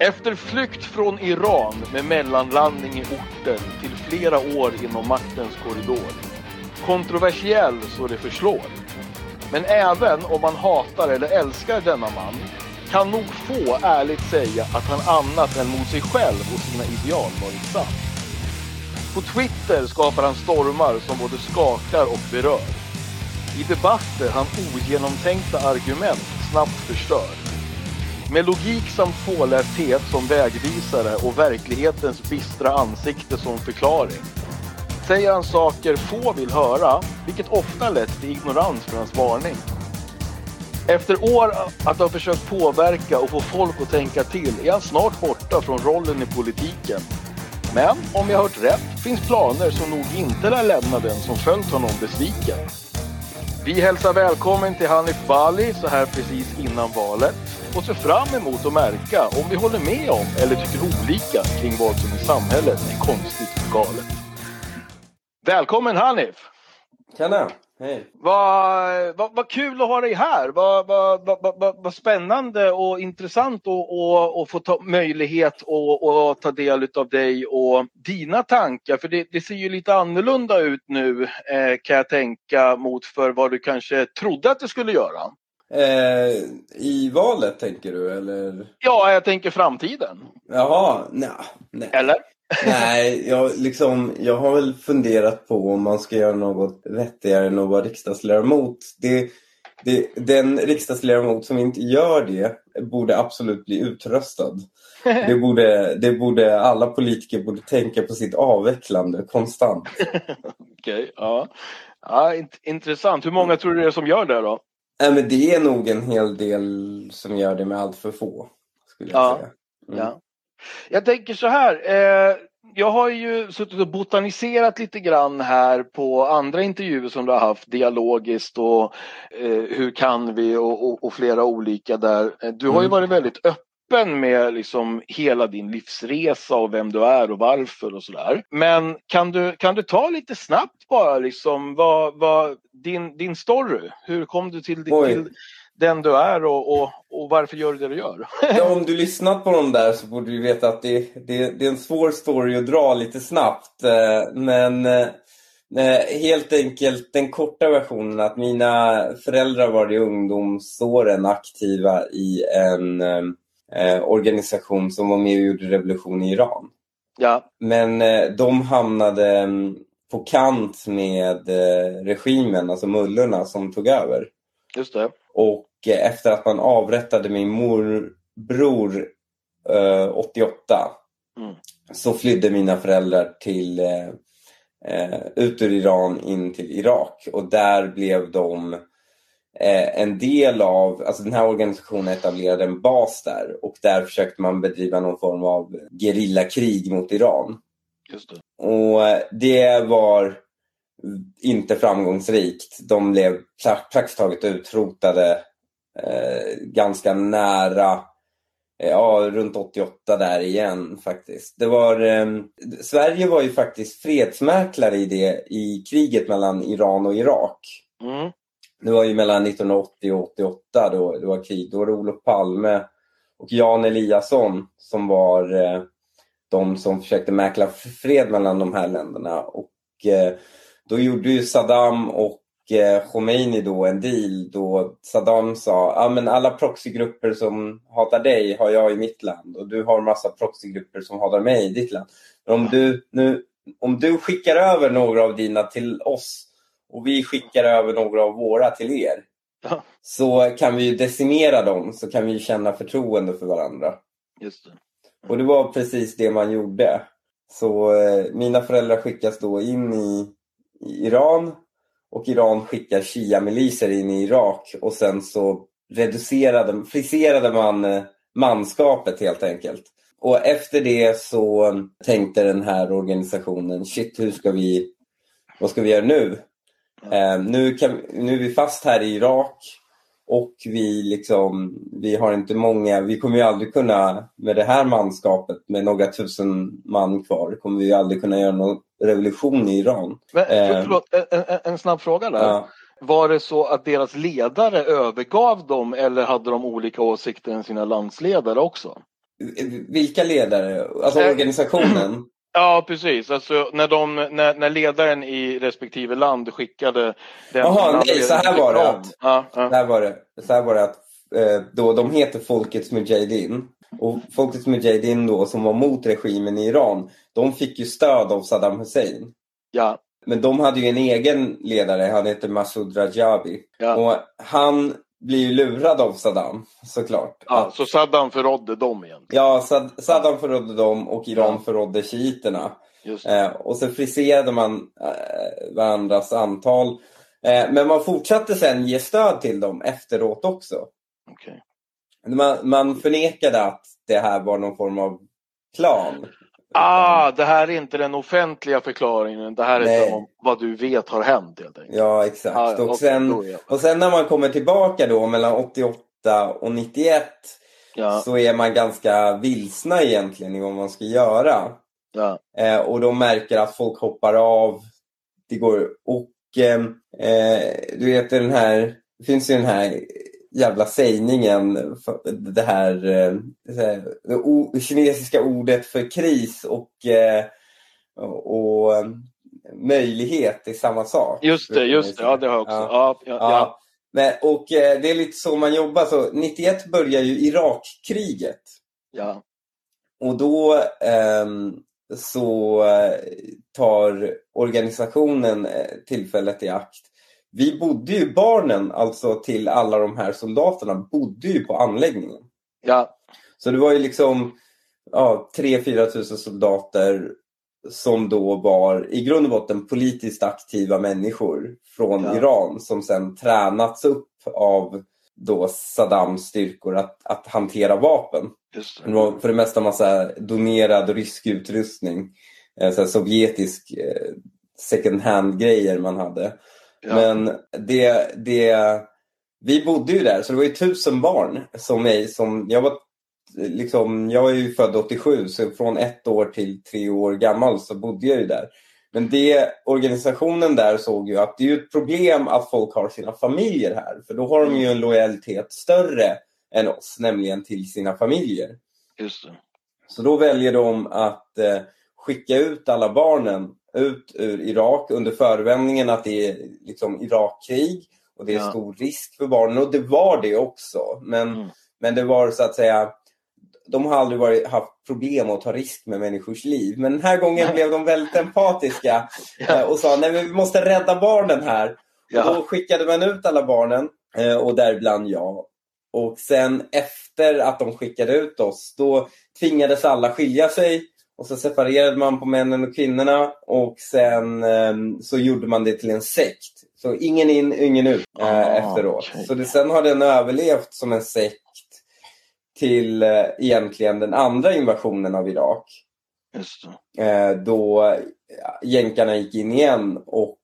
Efter flykt från Iran med mellanlandning i orten till flera år inom maktens korridor. Kontroversiell så det förslår. Men även om man hatar eller älskar denna man kan nog få ärligt säga att han annat än mot sig själv och sina ideal varit sann. På Twitter skapar han stormar som både skakar och berör. I debatter han ogenomtänkta argument snabbt förstör. Med logik samt pålästhet som vägvisare och verklighetens bistra ansikte som förklaring. Säger han saker få vill höra, vilket ofta lett till ignorans för hans varning. Efter år att ha försökt påverka och få folk att tänka till är han snart borta från rollen i politiken. Men om jag hört rätt finns planer som nog inte lär lämna den som följt honom besviken. Vi hälsar välkommen till Hanif Bali så här precis innan valet och ser fram emot att märka om vi håller med om eller tycker olika kring vad som i samhället är konstigt och galet. Välkommen Hanif! Tjena! Hej! Vad, vad, vad kul att ha dig här! Vad, vad, vad, vad, vad spännande och intressant att få ta möjlighet att ta del av dig och dina tankar. För det, det ser ju lite annorlunda ut nu eh, kan jag tänka mot för vad du kanske trodde att det skulle göra. Eh, I valet tänker du eller? Ja, jag tänker framtiden. Jaha, nej. nej. Eller? Nej, jag, liksom, jag har väl funderat på om man ska göra något vettigare än att vara riksdagsledamot. Det, det, den riksdagsledamot som inte gör det borde absolut bli utröstad. Det borde, det borde, alla politiker borde tänka på sitt avvecklande konstant. Okej, ja. ja. Intressant. Hur många tror du det är som gör det då? Nej, men det är nog en hel del som gör det med allt för få. Skulle jag ja. säga. Mm. Ja. Jag tänker så här. Eh, jag har ju suttit och botaniserat lite grann här på andra intervjuer som du har haft dialogiskt och eh, hur kan vi och, och, och, flera olika där. Eh, du har ju mm. varit väldigt öppen med liksom hela din livsresa och vem du är och varför och sådär. Men kan du, kan du ta lite snabbt bara liksom vad, vad din, din story? Hur kom du till, till den du är och, och, och, varför gör du det du gör? ja, om du lyssnat på dem där så borde du veta att det, det, det är en svår story att dra lite snabbt. Eh, men eh, eh, helt enkelt den korta versionen att mina föräldrar var i ungdomsåren aktiva i en eh, organisation som var med och gjorde revolution i Iran. Ja. Men eh, de hamnade mm, på kant med eh, regimen, alltså mullorna som tog över. Just det. Och efter att man avrättade min morbror eh, 88 mm. så flydde mina föräldrar till, eh, eh, ut ur Iran in till Irak och där blev de eh, en del av, alltså den här organisationen etablerade en bas där och där försökte man bedriva någon form av gerillakrig mot Iran. Just det. Och eh, det var inte framgångsrikt. De blev praktiskt taget utrotade eh, ganska nära, eh, ja runt 88 där igen faktiskt. Det var, eh, Sverige var ju faktiskt fredsmäklare i det i kriget mellan Iran och Irak. Mm. Det var ju mellan 1980 och 88 då det var krig. Då var det Olof Palme och Jan Eliasson som var eh, de som försökte mäkla fred mellan de här länderna. Och då gjorde ju Saddam och Khomeini då en deal då Saddam sa ah, men alla proxygrupper som hatar dig har jag i mitt land och du har massa proxygrupper som hatar mig i ditt land. Men om du, nu, om du skickar över några av dina till oss och vi skickar över några av våra till er ja. så kan vi decimera dem så kan vi känna förtroende för varandra. Just det. Och det var precis det man gjorde. Så eh, mina föräldrar skickas då in i i Iran och Iran skickar Shia-miliser in i Irak och sen så reducerade, friserade man eh, manskapet helt enkelt. Och efter det så tänkte den här organisationen, shit hur ska vi, vad ska vi göra nu? Eh, nu, kan, nu är vi fast här i Irak och vi, liksom, vi har inte många, vi kommer ju aldrig kunna med det här manskapet med några tusen man kvar, kommer vi aldrig kunna göra någon revolution i Iran. Men, för, eh, förlåt, en, en, en, snabb fråga där. Ja. Var det så att deras ledare övergav dem eller hade de olika åsikter än sina landsledare också? Vilka ledare? Alltså Eh, organisationen? Ja, precis. Alltså, när, de, när, när ledaren i respektive land skickade den Jaha, nej, så här var det att- Ja, Så ja. här var det, så här var det att eh, då, de heter Folkets Mujahedin. Och Folkets Mujahedin då som var mot regimen i Iran, de fick ju stöd av Saddam Hussein. ja, Men de hade ju en egen ledare, han heter Masoud Rajabi. ja. Och han blir ju lurad av Saddam såklart. ja. Att- Så Saddam förrådde dem igen. ja Sad- Saddam förrådde dem och Iran Ja. förrådde shiiterna. Eh, och så friserade man eh, varandras antal. Eh, men man fortsatte sen ge stöd till dem efteråt också. Okej. Man, man förnekade att det här var någon form av plan. Ah, det här är inte den offentliga förklaringen. Det här är Nej. om vad du vet har hänt helt enkelt. Ja, exakt. Ah, ja, och, sen, och sen när man kommer tillbaka då mellan 88 och 91 Ja, så är man ganska vilsna egentligen i vad man ska göra. ja, Eh, och de märker att folk hoppar av. Det går, och eh, eh, du vet den här, det finns ju den här jävla sägningen, det här, eh, det kinesiska ordet för kris och, eh, och, eh, möjlighet är samma sak. just det, just det. Ja, det har jag också. Ja. Ja, ja. Men, och det är lite så man jobbar. Så 91 börjar ju Irakkriget. ja. Och då ehm, så eh, tar organisationen tillfället i akt. Vi bodde ju, barnen alltså till alla de här soldaterna, bodde ju på anläggningen. ja. Så det var ju liksom ja, 3-4 tusen soldater som då var i grund och botten politiskt aktiva människor från Ja. Iran som sen tränats upp av då Saddams styrkor att, att hantera vapen. Just Det det. var för det mesta massa donerad rysk utrustning. Eh, så sovjetisk eh, second hand-grejer man hade. Ja. Men det, det, vi bodde ju där, så det var ju tusen barn som mig. Som, jag, var, liksom, jag är ju född 87, så från ett år till tre år gammal så bodde jag ju där. Men det, organisationen där såg ju att det är ett problem att folk har sina familjer här. För då har de ju en lojalitet större än oss, nämligen till sina familjer. Just det. Så då väljer de att eh, skicka ut alla barnen ut ur Irak under förevändningen att det är liksom Irakkrig och det är Ja. stor risk för barnen och det var det också. Men, Mm. men det var så att säga de har aldrig varit, haft problem att ta risk med människors liv. Men den här gången blev de väldigt empatiska eh, och sa nej men vi måste rädda barnen här. Och Ja. då skickade man ut alla barnen eh, och däribland jag. Och sen efter att de skickade ut oss, då tvingades alla skilja sig. Och så separerade man på männen och kvinnorna och sen eh, så gjorde man det till en sekt. Så ingen in, ingen ut eh, Ah, efteråt. Så det, sen har den överlevt som en sekt till eh, egentligen den andra invasionen av Irak. Eh, då jänkarna gick in igen och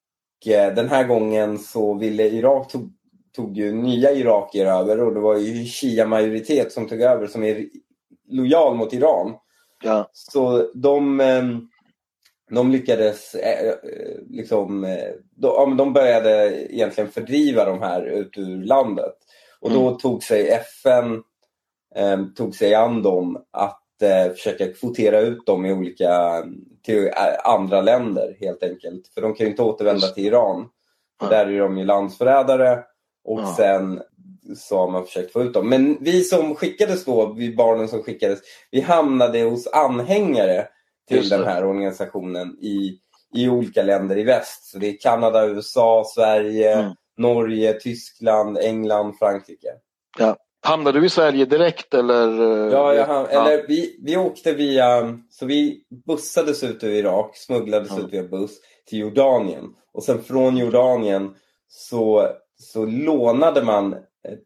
eh, den här gången så ville Irak tog, tog ju nya irakier över och det var ju Shia-majoritet som tog över som är lojal mot Iran. Ja. Så de, eh, de lyckades eh, eh, liksom, eh, de, de började egentligen fördriva de här ut ur landet. Och då Mm. tog sig FN eh, tog sig an dem att försöka kvotera ut dem i olika, till andra länder helt enkelt. För de kan ju inte återvända till Iran. För där är de ju landsförrädare. Och sen så har man försökt få ut dem. Men vi som skickades då, vi barnen som skickades, vi hamnade hos anhängare till den här organisationen i, i olika länder i väst. Så det är Kanada, USA, Sverige, Mm. Norge, Tyskland, England, Frankrike. Hamnade du i Sverige direkt eller? eh, Ja, jag, ham- ja. eller vi, vi åkte via, så vi bussades ut ur Irak, smugglades Ja. ut via buss till Jordanien. Och sen från Jordanien så, så lånade man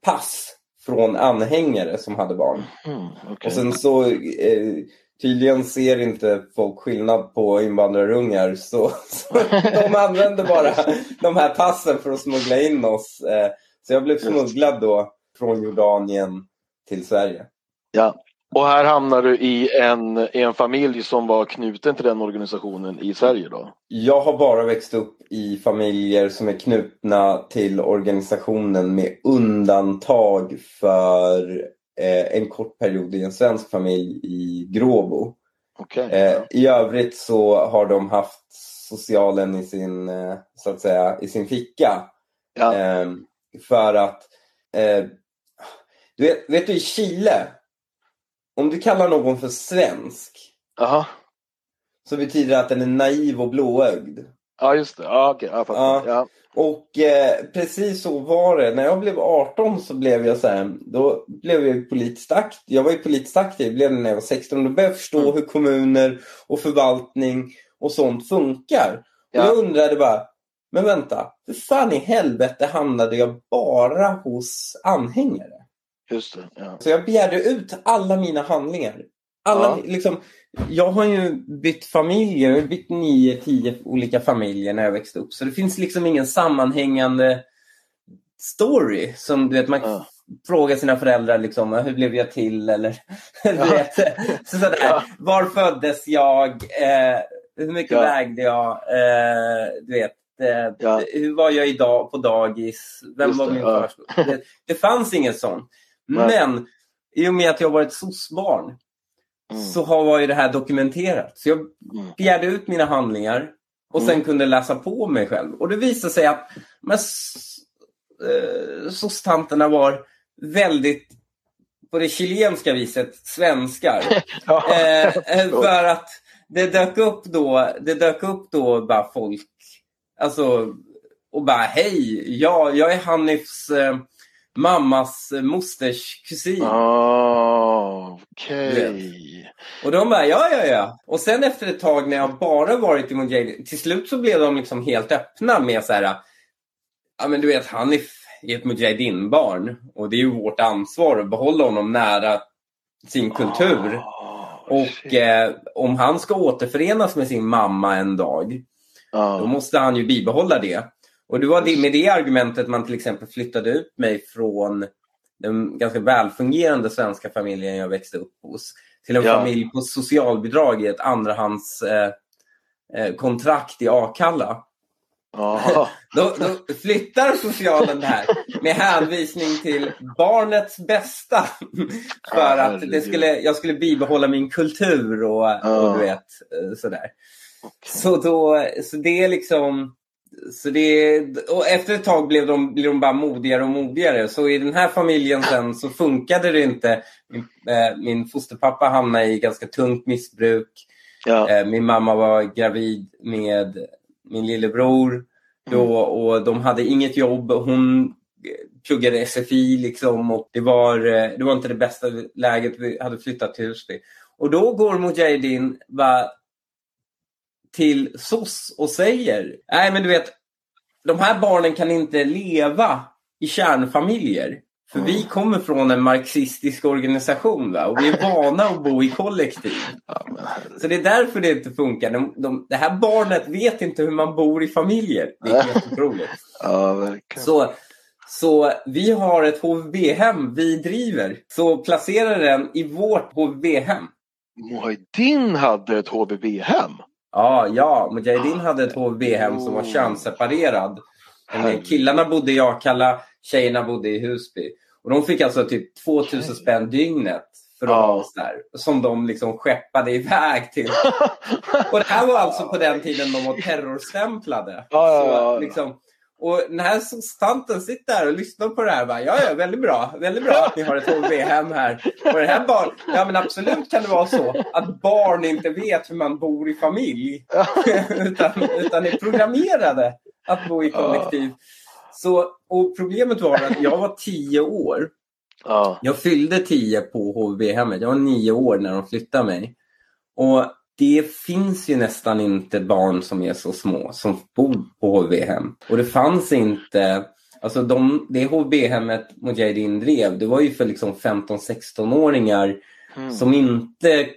pass från anhängare som hade barn. Mm, okej. Och sen så eh, tydligen ser inte folk skillnad på invandrarungar så, så de använde bara de här passen för att smuggla in oss. Eh, så jag blev smugglad då från Jordanien till Sverige. Ja. Och här hamnar du i en, i en familj som var knuten till den organisationen i Sverige då? Jag har bara växt upp i familjer som är knutna till organisationen med undantag för eh, en kort period i en svensk familj i Gråbo. Okej. Eh, I övrigt så har de haft socialen i sin, eh, så att säga, i sin ficka. Ja. Eh, för att, eh, du vet, vet du i Chile, om du kallar någon för svensk Jaha. så betyder det att den är naiv och blåögd. Ja, just det. Ja, okej. Fattar. Ja. Ja. Och eh, precis så var det. När jag blev 18 så blev jag så här, då blev jag politiskt aktiv. Jag var ju politiskt aktiv, blev när jag var 16. Då började jag förstå Mm. hur kommuner och förvaltning och sånt funkar. Ja. Och jag undrade bara, men vänta, hur fan i helvete hamnade jag bara hos anhängare? Just det. Ja. Så jag begärde ut alla mina handlingar. Alla, Ja. liksom, jag har ju bytt familjer, jag har bytt nio, tio olika familjer när jag växte upp. Så det finns liksom ingen sammanhängande story. Som du vet, man Ja. frågar sina föräldrar liksom, hur blev jag till? Eller, du Ja. vet, så sådär. Ja. Var föddes jag? Eh, hur mycket vägde jag? Eh, du vet, eh, hur var jag idag på dagis? Vem Just var min förskola? Det, det fanns inget sånt. Nej. Men i och med att jag var ett soc-barn Mm. så har ju det här dokumenterat. Så jag Mm. begärde ut mina handlingar och sen Mm. kunde läsa på mig själv. Och det visade sig att men, s- eh, soc-tanterna var väldigt, på det chilenska viset, svenskar. Ja. Eh, eh, för att det dök upp då, det dök upp då bara folk, alltså, och bara hej, ja, jag är Hanifs eh, mammas eh, mosters kusin. Ah, Okej. Och de bara, ja, ja, ja. Och sen efter ett tag när jag bara varit i Mujahedin, till slut så blev de liksom helt öppna med så här, ja men du vet, han är, är ett Mujahedin-barn och det är ju vårt ansvar att behålla honom nära sin kultur. Ah, Och eh, om han ska återförenas med sin mamma en dag, Ja. då måste han ju bibehålla det. Och det var det, med det argumentet man till exempel flyttade ut mig från den ganska välfungerande svenska familjen jag växte upp hos till en Ja. familj på socialbidrag i ett andrahands eh, eh, kontrakt i Akalla. Då, då flyttar socialen det här med hänvisning till barnets bästa. För att det skulle, jag skulle bibehålla min kultur och, Ja. och du vet eh, sådär. Så, då, så det är liksom... Så det, och efter ett tag blev de, blev de bara modigare och modigare. Så i den här familjen sen så funkade det inte. Min, eh, min fosterpappa hamnade i ganska tungt missbruk. Ja. Eh, min mamma var gravid med min lillebror då och de hade inget jobb. Hon pluggade SFI liksom och det var, eh, det var inte det bästa läget. Vi hade flyttat till Husby. Och då går Mujahedin bara till SOS och säger Nej men du vet, de här barnen kan inte leva i kärnfamiljer. För vi kommer från en marxistisk organisation va? och vi är vana att bo i kollektiv. Ja, men herre- Så det är därför det inte funkar. De, de, det här barnet vet inte hur man bor i familjer. Det är helt otroligt. ja, verkligen. Så, så vi har ett HVB-hem vi driver. Så placera den i vårt HVB-hem. Muhaydin hade ett HVB-hem. Ja, ja. Mujahedin hade ett HVB-hem som var Oh. könsseparerad. Killarna bodde i Akalla, tjejerna bodde i Husby. Och de fick alltså typ 2000 spänn dygnet för att Ja. oss där. Som de liksom skeppade iväg till. Och det här var alltså på den tiden de var terrorstämplade. Ja, ja, Så, ja. liksom, och den här tanten sitter där och lyssnar på det här. Bara, ja, ja, väldigt bra. Väldigt bra att ni har ett HVB-hem här. Och det här barn, ja, men absolut kan det vara så att barn inte vet hur man bor i familj. utan, utan är programmerade att bo i kollektiv. Så, och problemet var att jag var tio år. Ja. Jag fyllde tio på HVB-hemmet. Jag var nio år när de flyttade mig. Och det finns ju nästan inte barn som är så små som bor på HVB-hem. Och det fanns inte... Alltså de, det HVB-hemmet Mujahedin drev, det var ju för liksom 15-16-åringar Mm. som inte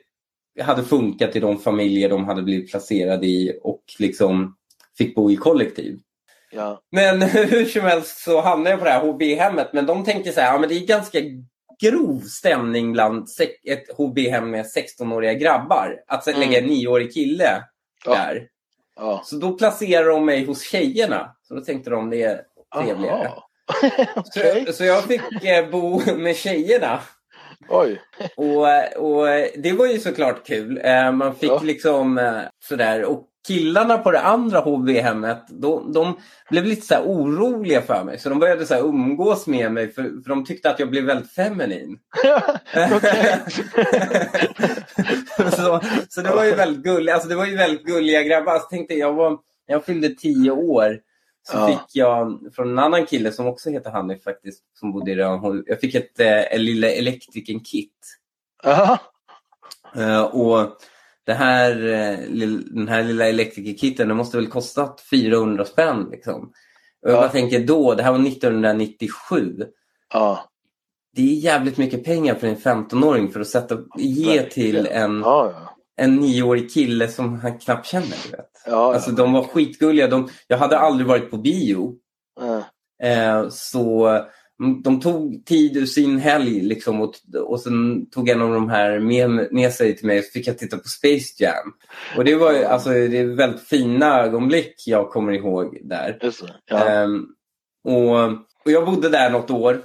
hade funkat i de familjer de hade blivit placerade i och liksom fick bo i kollektiv. Ja. Men hur som helst så hamnade jag på det här HB-hemmet. Men de tänker så här, ja, men det är ganska grov stämning bland ett HB-hem med 16-åriga grabbar. Att sen Mm. lägga en 9-årig kille Ja. där. Ja. Så då placerar de mig hos tjejerna. Så då tänkte de det är trevligare. Okej. Så, så jag fick eh, bo med tjejerna. Oj. Och, och det var ju såklart kul. Eh, man fick Ja. liksom eh, sådär. Och killarna på det andra HB-hemmet, de, de blev lite så oroliga för mig. Så de började så umgås med mig för, för de tyckte att jag blev väldigt feminin. Så, så det var ju väldigt gulligt. Alltså det var ju väldigt gulliga grabbar. Så tänkte jag, var, jag fyllde tio år så Ja. fick jag från en annan kille som också heter Hanif faktiskt, som bodde i Rönholm. Jag fick ett, eh, en lilla elektriken-kit. Ja. Eh, och det här, eh, den här lilla elektrikerkitten, den måste väl kostat 400 spänn. Liksom. Och jag Ja. bara tänker då, det här var 1997. Ja. Det är jävligt mycket pengar för en 15-åring för att sätta, ge till en, ja. En nioårig kille som han knappt känner. Du vet. Ja, ja. Alltså de var skitgulliga. De, jag hade aldrig varit på bio. Ja. Eh, så mm, de tog tid ur sin helg liksom, och, och sen tog en av de här med, med sig till mig och så fick jag titta på Space Jam. Och det var alltså, det är väldigt fina ögonblick jag kommer ihåg där. Ja. Ehm, och, och jag bodde där något år.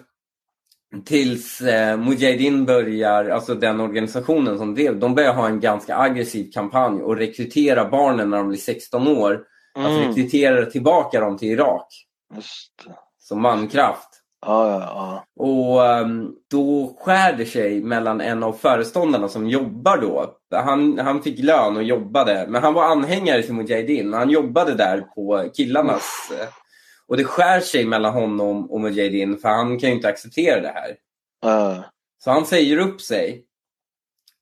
Tills eh, Mujahedin börjar, alltså den organisationen som drev, de börjar ha en ganska aggressiv kampanj och rekrytera barnen när de blir 16 år. Alltså Mm. rekrytera tillbaka dem till Irak som mankraft. Ja, ja, ja. Och ehm, då skär det sig mellan en av föreståndarna som jobbar då. Han, han fick lön och jobbade, men han var anhängare till Mujahedin. Han jobbade där på killarnas... Och det skär sig mellan honom och Mujahedin för han kan ju inte acceptera det här. Ja. Så han säger upp sig.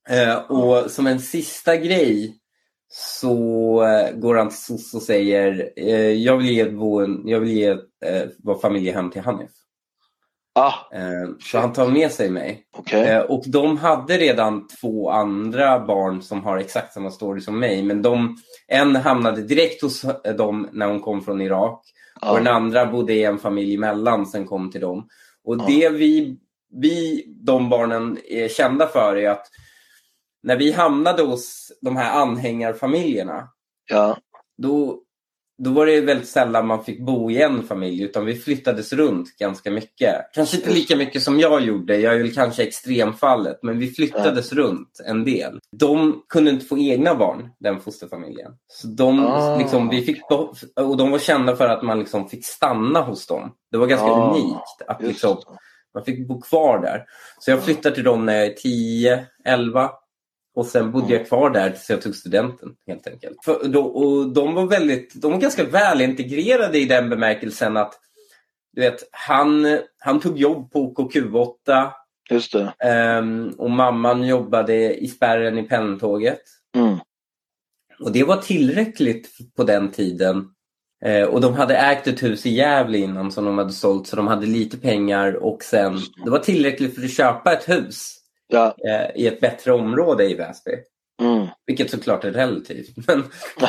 Eh, och som en sista grej så eh, går han till SOS och säger eh, jag vill ge, boen, jag vill ge eh, vår familjehem till Hanif. Ah, Eh, så han tar med sig mig. okej. Eh, och de hade redan två andra barn som har exakt samma story som mig. Men de, en hamnade direkt hos dem när hon kom från Irak. Och den Ja. andra bodde i en familj emellan sen kom till dem. Och Ja. det vi, vi, de barnen, är kända för är att när vi hamnade hos de här anhängarfamiljerna Ja. då, då var det väldigt sällan man fick bo i en familj utan vi flyttades runt ganska mycket. Kanske inte lika mycket som jag gjorde, jag är väl kanske extremfallet, men vi flyttades runt en del. De kunde inte få egna barn, den fosterfamiljen. Så de, Ah. liksom, vi fick, och de var kända för att man liksom fick stanna hos dem. Det var ganska Ah, unikt att liksom, man fick bo kvar där. Så jag flyttade till dem när jag är 10, 11. Och sen bodde jag kvar där tills jag tog studenten helt enkelt. För då, och de var väldigt, de var ganska väl integrerade i den bemärkelsen att du vet, han, han tog jobb på OKQ8 Just det. ehm, och mamman jobbade i spärren i pendeltåget. Mm. Och det var tillräckligt på den tiden. Eh, och de hade ägt ett hus i Gävle innan som de hade sålt så de hade lite pengar och sen det var tillräckligt för att köpa ett hus Ja. eh, i ett bättre område i Väsby. Mm. Vilket såklart är relativt. Men,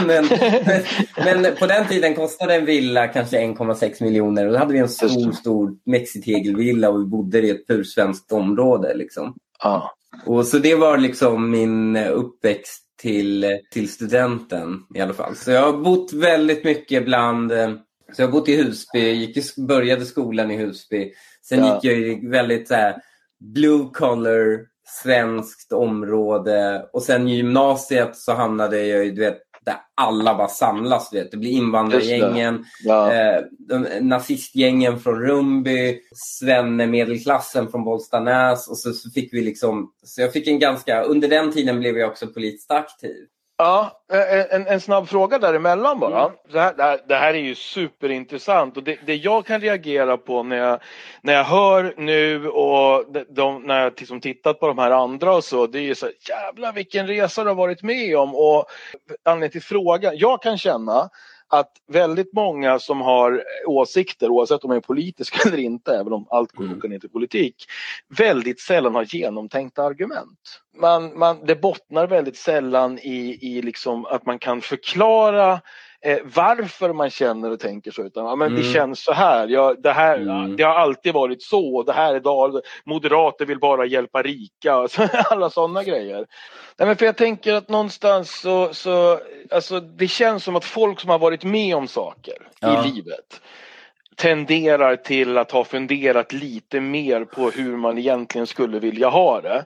men, men, men på den tiden kostade en villa kanske 1,6 miljoner och då hade vi en stor, stor mexitegelvilla och vi bodde i ett pursvenskt område. Liksom. Ja. Och så det var liksom min uppväxt till, till studenten i alla fall. Så jag har bott väldigt mycket bland... eh, Så jag har bott i Husby, gick började skolan i Husby. Sen Ja. gick jag i väldigt så här, blue collar, svenskt område. Och sen i gymnasiet så hamnade jag i, du vet, där alla bara samlas. Du vet. Det blir invandrargängen, Ja. eh, de, nazistgängen från Rumby, svennemedelklassen från Bollstanäs och så, så fick vi liksom, så jag fick en ganska, under den tiden blev jag också politiskt aktiv. Ja, eh, en, en snabb fråga däremellan bara. Mm. Det, här, det, här, det här är ju superintressant och det, det jag kan reagera på när jag, när jag hör nu och de, de, när jag liksom tittat på de här andra och så, det är ju så här, jävlar vilken resa du har varit med om och anledningen till frågan, jag kan känna att väldigt många som har åsikter, oavsett om de är politiska eller inte, även om allt Mm. kokar ner till politik, väldigt sällan har genomtänkta argument. Man, man, det bottnar väldigt sällan i, i liksom att man kan förklara eh, varför man känner och tänker så. Utan, ja, men Det Mm. känns så här, ja, det, här Mm. det har alltid varit så. Det här är dag, moderater vill bara hjälpa rika. och så- Alla sådana grejer. Nej, men för jag tänker att någonstans så, så alltså, det känns som att folk som har varit med om saker Ja. i livet tenderar till att ha funderat lite mer på hur man egentligen skulle vilja ha det.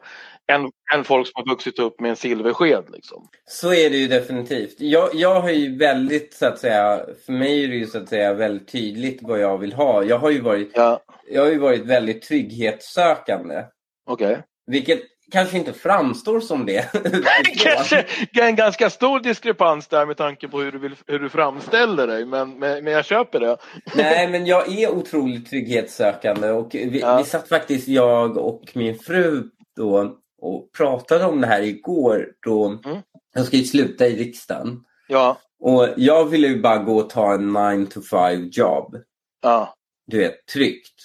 Än, än folk som har vuxit upp med en silversked. Liksom. Så är det ju definitivt. Jag, jag har ju väldigt, så att säga, för mig är det ju så att säga väldigt tydligt vad jag vill ha. Jag har ju varit, Ja, jag har ju varit väldigt trygghetssökande. okej. Vilket kanske inte framstår som det. Kanske en ganska stor diskrepans där med tanke på hur du, vill, hur du framställer dig, men, men, men jag köper det. Nej, men jag är otroligt trygghetssökande och vi, Ja. vi satt faktiskt, jag och min fru då och pratade om det här igår då Mm. jag ska ju sluta i riksdagen. Ja, Och jag ville ju bara gå och ta en 9 to 5 jobb. ja, Du vet, tryggt.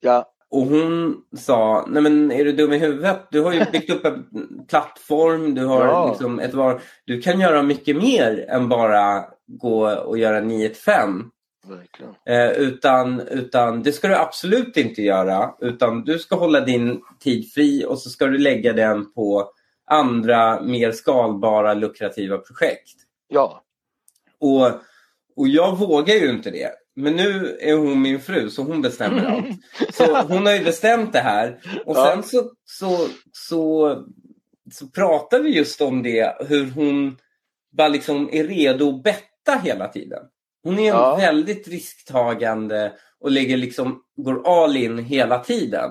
ja, Och hon sa, nej men är du dum i huvudet? Du har ju byggt upp en plattform, du har Ja. liksom ett var... Du kan göra mycket mer än bara gå och göra 9 till 5. Eh, utan, utan det ska du absolut inte göra. Utan du ska hålla din tid fri och så ska du lägga den på andra mer skalbara lukrativa projekt. Ja, Och, och jag vågar ju inte det. Men nu är hon min fru så hon bestämmer allt. Så hon har ju bestämt det här. Och Ja. sen så, så, så, så pratar vi just om det, hur hon bara liksom är redo att betta hela tiden. Hon är Ja. väldigt risktagande och lägger liksom, går all in hela tiden.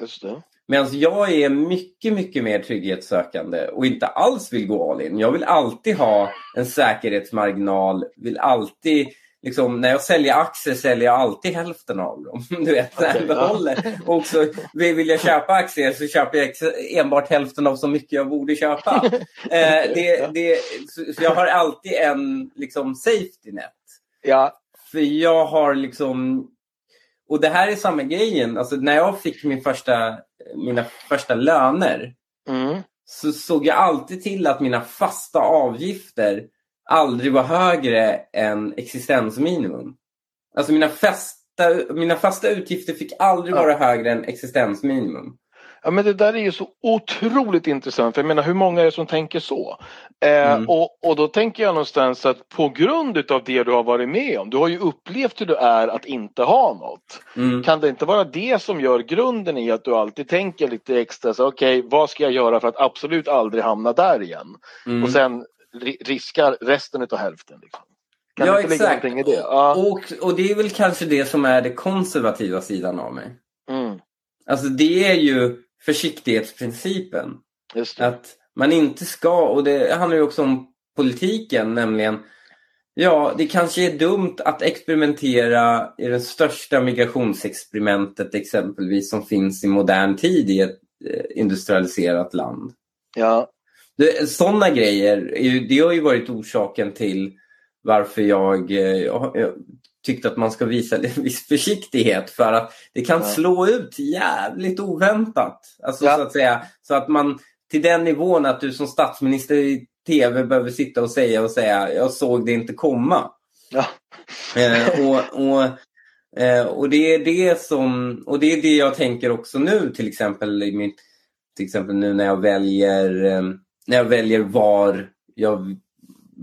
just det. Medan jag är mycket, mycket mer trygghetssökande och inte alls vill gå all in. Jag vill alltid ha en säkerhetsmarginal, vill alltid Liksom, när jag säljer aktier säljer jag alltid hälften av dem. Du vet, Okej, ja. Och så vill jag köpa aktier så köper jag enbart hälften av så mycket jag borde köpa. Eh, det, det, så jag har alltid en liksom, safety net. Ja, För jag har liksom... Och det här är samma grejen. Alltså, när jag fick min första, mina första löner mm. så såg jag alltid till att mina fasta avgifter aldrig var högre än existensminimum. Alltså mina fasta, mina fasta utgifter fick aldrig Ja. vara högre än existensminimum. Ja men det där är ju så otroligt intressant. För jag menar hur många är det som tänker så? Eh, Mm. och, och då tänker jag någonstans att på grund utav det du har varit med om. Du har ju upplevt hur det är att inte ha något. Mm. Kan det inte vara det som gör grunden i att du alltid tänker lite extra så okej vad ska jag göra för att absolut aldrig hamna där igen? Mm. Och sen ri- riskar resten utav hälften. Liksom. Kan Ja, inte ligga exakt. någonting i det? Ja. Och, och det är väl kanske det som är det konservativa sidan av mig. Mm, Alltså det är ju försiktighetsprincipen. Att man inte ska, och det handlar ju också om politiken, nämligen Ja, det kanske är dumt att experimentera i det största migrationsexperimentet exempelvis som finns i modern tid i ett eh, industrialiserat land. Ja, sådana grejer, det har ju varit orsaken till varför jag, eh, jag, jag tyckte att man ska visa en viss försiktighet för att det kan Ja. slå ut jävligt oväntat. Alltså Ja. så att säga, så att man till den nivån att du som statsminister i tv behöver sitta och säga och säga jag såg det inte komma. ja, Eh, och, och, eh, och det är det som, och det är det jag tänker också nu till exempel i mitt, till exempel nu när jag väljer, eh, när jag väljer var jag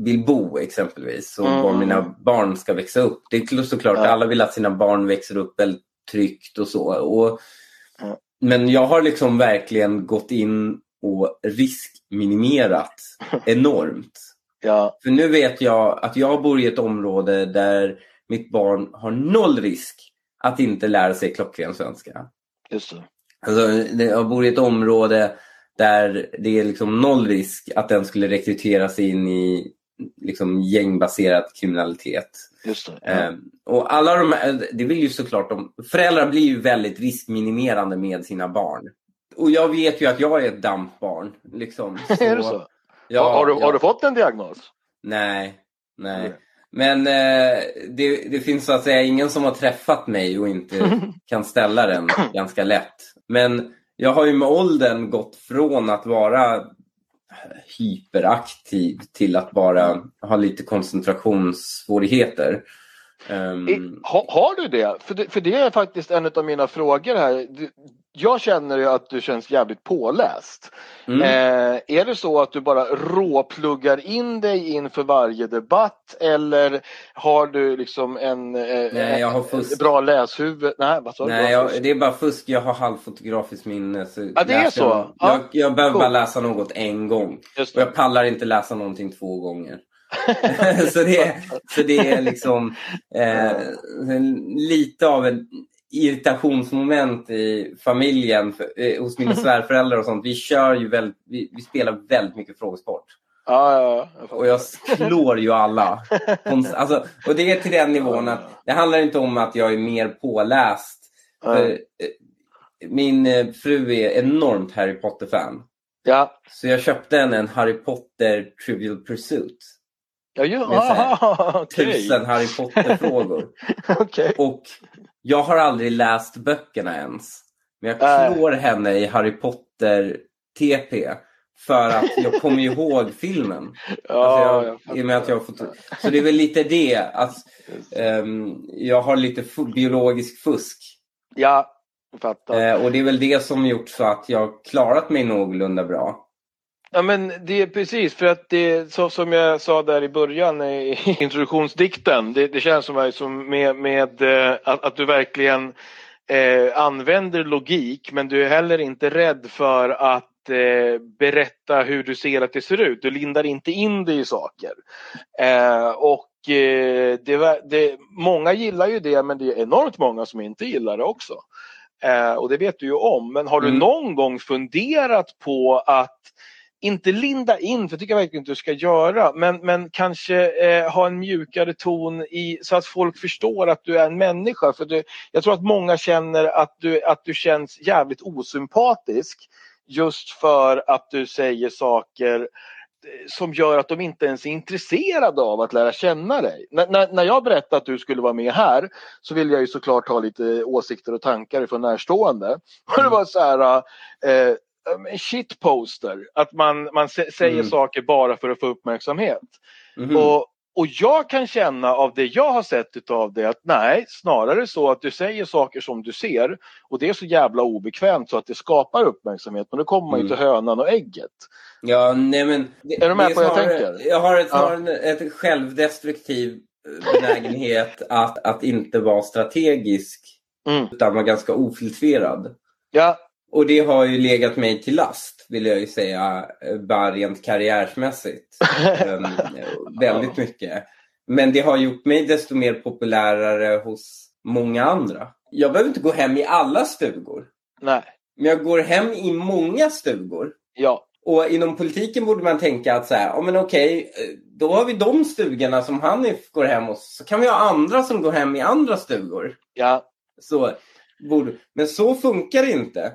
vill bo exempelvis och Mm. var mina barn ska växa upp. Det är såklart, Ja. alla vill att sina barn växer upp väldigt tryggt och så. Och, Mm. Men jag har liksom verkligen gått in och riskminimerat enormt. ja, För nu vet jag att jag bor i ett område där mitt barn har noll risk att inte lära sig klockren svenska. just det. Alltså, jag bor i ett område där det är liksom noll risk att den skulle rekryteras in i liksom gängbaserad kriminalitet. Just det. Ja. Eh, och alla de här, det vill ju såklart de, föräldrar blir ju väldigt riskminimerande med sina barn. Och jag vet ju att jag är ett dampbarn. Liksom. är det så? Ja, har, har, du, ja. har du fått en diagnos? Nej, nej. Nej. Men eh, det, det finns så att säga ingen som har träffat mig och inte kan ställa den ganska lätt. Men jag har ju med åldern gått från att vara hyperaktiv till att bara ha lite koncentrationssvårigheter. Um, ha, har du det? För, det? för det är faktiskt en av mina frågor här. Jag känner ju att du känns jävligt påläst. Mm. Eh, är det så att du bara råpluggar in dig inför varje debatt eller har du liksom en, eh, Nej, jag har fusk. bra läshuvud? Nej, vad sa du? Nej, jag, det är bara fusk. Jag har halvfotografiskt minne. Så ja, det är så? Jag, jag, jag behöver cool. bara läsa något en gång. Och jag pallar inte läsa någonting två gånger. så, det, så det är liksom eh, lite av ett irritationsmoment i familjen för, eh, hos mina svärföräldrar och sånt. Vi kör ju väldigt, vi, vi spelar väldigt mycket frågesport. Ja, ja, ja. Och jag slår ju alla. Alltså, och det är till den nivån att det handlar inte om att jag är mer påläst. För, eh, min eh, fru är enormt Harry Potter-fan. Ja. Så jag köpte henne en Harry Potter Trivial Pursuit. Ja, ja. Aha, okay. Tusen Harry Potter-frågor. okay. Och jag har aldrig läst böckerna ens. Men jag klår äh. henne i Harry Potter-TP. För att jag kommer ihåg filmen. Ja, alltså jag, jag med att jag fått, så det är väl lite det. Att, um, jag har lite biologisk fusk. Ja, fattar. Uh, och det är väl det som gjort så att jag klarat mig någorlunda bra. Ja men det är precis för att det så som jag sa där i början i introduktionsdikten. Det, det känns som, som med, med eh, att, att, du verkligen eh, använder logik men du är heller inte rädd för att eh, berätta hur du ser att det ser ut. Du lindar inte in det i saker. Eh, och eh, det, det, många gillar ju det men det är enormt många som inte gillar det också. Eh, och det vet du ju om. Men har du mm. någon gång funderat på att inte linda in, för det tycker jag verkligen inte du ska göra, men, men kanske eh, ha en mjukare ton i, så att folk förstår att du är en människa. För du, jag tror att många känner att du, att du känns jävligt osympatisk just för att du säger saker eh, som gör att de inte ens är intresserade av att lära känna dig. N när, när jag berättade att du skulle vara med här så vill jag ju såklart ha lite åsikter och tankar från närstående. Och det var så här, eh, shitposter. Att man, man säger mm. saker bara för att få uppmärksamhet. Mm. Och, och jag kan känna av det jag har sett utav det att nej, snarare så att du säger saker som du ser och det är så jävla obekvämt så att det skapar uppmärksamhet. Men då kommer man ju mm. till hönan och ägget. Ja, nej men. Det, är du med på vad jag tänker? Jag har ett, ja. har ett självdestruktiv benägenhet att, att inte vara strategisk mm. utan vara ganska ofiltrerad. Ja, och det har ju legat mig till last, vill jag ju säga, eh, bara rent karriärsmässigt. um, väldigt mycket. Men det har gjort mig desto mer populärare hos många andra. Jag behöver inte gå hem i alla stugor. Nej. Men jag går hem i många stugor. Ja. Och inom politiken borde man tänka att så här, ja men okej, eh, då har vi de stugorna som Hanif går hem hos. Så kan vi ha andra som går hem i andra stugor. Ja. Så, borde, men så funkar det inte.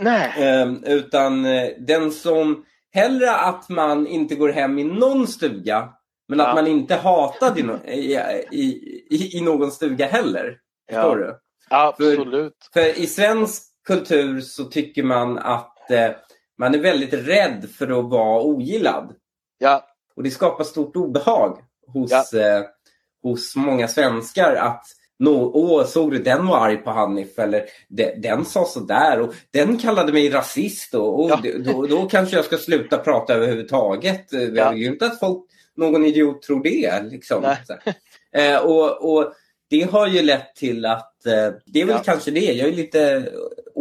Nej. Eh, utan eh, den som hellre att man inte går hem i någon stuga men ja. att man inte hatar i, i, i, i någon stuga heller. Förstår ja. du? Absolut. För, för, i svensk kultur så tycker man att eh, man är väldigt rädd för att vara ogillad. Ja. Och det skapar stort obehag hos, ja. eh, hos många svenskar att No, åh, såg du den var arg på Hanif eller den sa sådär och den kallade mig rasist och, och ja. då, då kanske jag ska sluta prata överhuvudtaget. Jag vill ju inte att folk, någon idiot tror det. Liksom. Eh, och, och det har ju lett till att eh, det är väl ja. kanske det. Jag är lite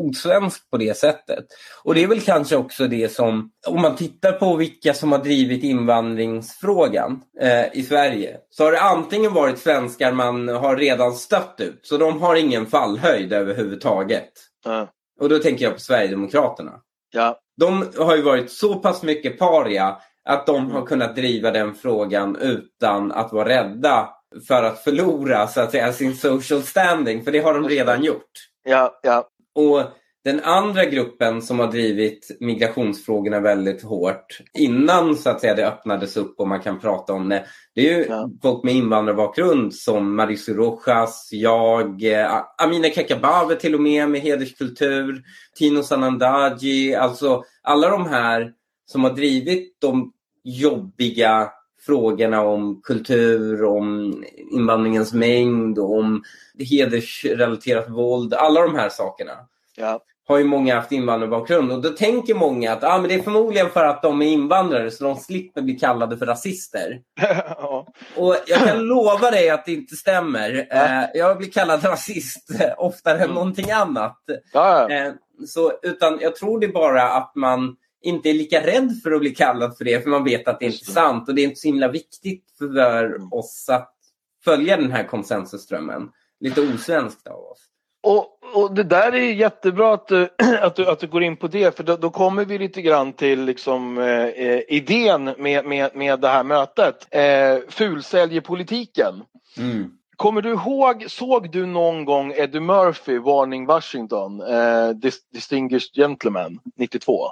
osvensk på det sättet. Och det är väl kanske också det som, om man tittar på vilka som har drivit invandringsfrågan eh, i Sverige, så har det antingen varit svenskar man har redan stött ut, så de har ingen fallhöjd överhuvudtaget. Mm. Och då tänker jag på Sverigedemokraterna. Ja. De har ju varit så pass mycket paria att de har kunnat driva den frågan utan att vara rädda för att förlora så att säga sin social standing, för det har de redan gjort. Ja, ja. Och den andra gruppen som har drivit migrationsfrågorna väldigt hårt innan så att säga det öppnades upp och man kan prata om det. Det är ju ja. folk med invandrarbakgrund som Mauricio Rojas, jag, eh, Amina Kakabaveh till och med med hederskultur, Tino Sanandaji, alltså alla de här som har drivit de jobbiga frågorna om kultur, om invandringens mängd, om hedersrelaterat våld, alla de här sakerna. Ja. Har ju många haft invandrarbakgrund och då tänker många att ah, men det är förmodligen för att de är invandrare så de slipper bli kallade för rasister. ja. Och jag kan lova dig att det inte stämmer. Eh, jag blir kallad rasist oftare än Mm. någonting annat. Ja, ja. Eh, så, utan jag tror det är bara att man inte är lika rädd för att bli kallad för det, för man vet att det inte Just är sant. Och det är inte så himla viktigt för Mm. oss att följa den här konsensusströmmen. Lite osvenskt av oss. Och, och det där är jättebra att du, att du, att du går in på det för då, då kommer vi lite grann till liksom, eh, eh, idén med, med, med det här mötet. Eh, fulsäljepolitiken. Mm. Kommer du ihåg, såg du någon gång Eddie Murphy, Warning Washington, eh, Dis- Distinguished Gentleman 92?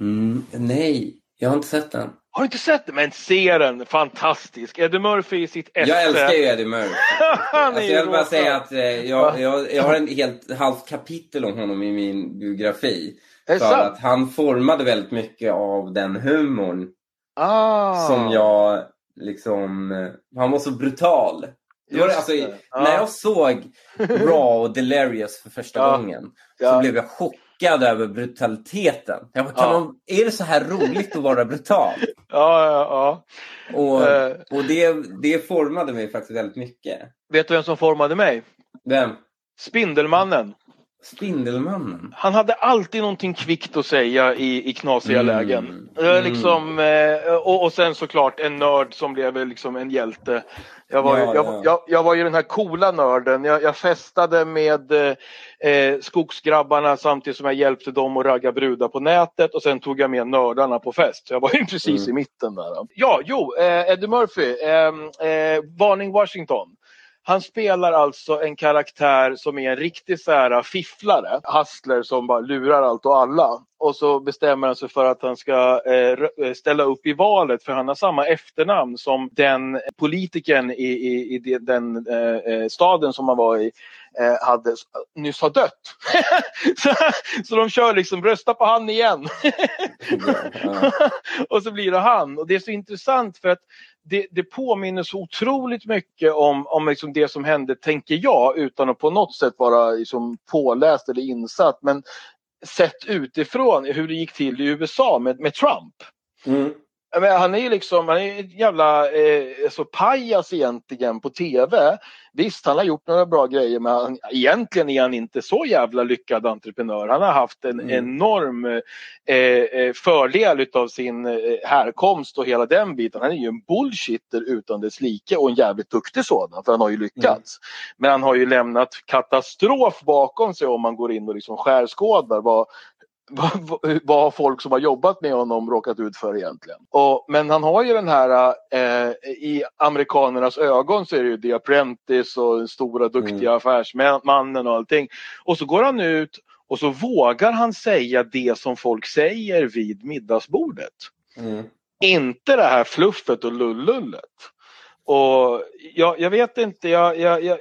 Mm. Nej, jag har inte sett den. Har du inte sett den? Men se den, fantastisk. Eddie Murphy i sitt esse. Jag älskar ju Eddie Murphy. Alltså jag vill bara säga att eh, jag, jag, jag har en helt halvt kapitel om honom i min biografi. För sant? att han formade väldigt mycket av den humorn Ah. som jag liksom... eh, Han var så brutal. Det var, alltså, det. När jag såg Raw och Delirious för första Ja. gången så Ja. blev jag chockad över brutaliteten. Jag bara, kan Ja. man, är det så här roligt att vara brutal? Ja, ja, ja. Och, Eh. och det, det formade mig faktiskt väldigt mycket. Vet du vem som formade mig? Vem? Spindelmannen. Spindelmannen? Han hade alltid någonting kvickt att säga i, i knasiga Mm. lägen. Eh, Mm. Liksom, eh, och, och sen såklart en nörd som blev liksom en hjälte. Jag var, Ja, ju, jag, ja. jag, jag var ju den här coola nörden. Jag, jag festade med eh, eh, skogsgrabbarna samtidigt som jag hjälpte dem att ragga brudar på nätet och sen tog jag med nördarna på fest. Så jag var ju precis Mm. i mitten där. Ja, jo, eh, Eddie Murphy, eh, eh, Varning Washington. Han spelar alltså en karaktär som är en riktig så här fifflare. Hustler som bara lurar allt och alla. Och så bestämmer han sig för att han ska eh, eh, ställa upp i valet för han har samma efternamn som den politikern i, i, i den eh, eh, staden som han var i eh, hade nyss har dött. så, så de kör liksom rösta på han igen. Och så blir det han. Och det är så intressant för att det, det påminner så otroligt mycket om, om liksom det som hände, tänker jag, utan att på något sätt vara liksom påläst eller insatt. Men sett utifrån hur det gick till i USA med, med Trump. Mm. Menar, han är ju liksom, han är ett jävla eh, alltså pajas egentligen på TV. Visst, han har gjort några bra grejer men han, egentligen är han inte så jävla lyckad entreprenör. Han har haft en Mm. enorm eh, eh, fördel utav sin eh, härkomst och hela den biten. Han är ju en bullshitter utan dess like och en jävligt duktig sådan för han har ju lyckats. Men han har ju lämnat katastrof bakom sig om man går in och liksom skärskådar vad, vad, vad- har folk som har jobbat med honom råkat ut för egentligen? Och, men han har ju den här, eh, i amerikanernas ögon så är det ju The Apprentice och den stora duktiga affärsmannen och allting. Och så går han ut och så vågar han säga det som folk säger vid middagsbordet. Mm. Inte det här fluffet och lullullet. Och jag, jag vet inte, jag, jag,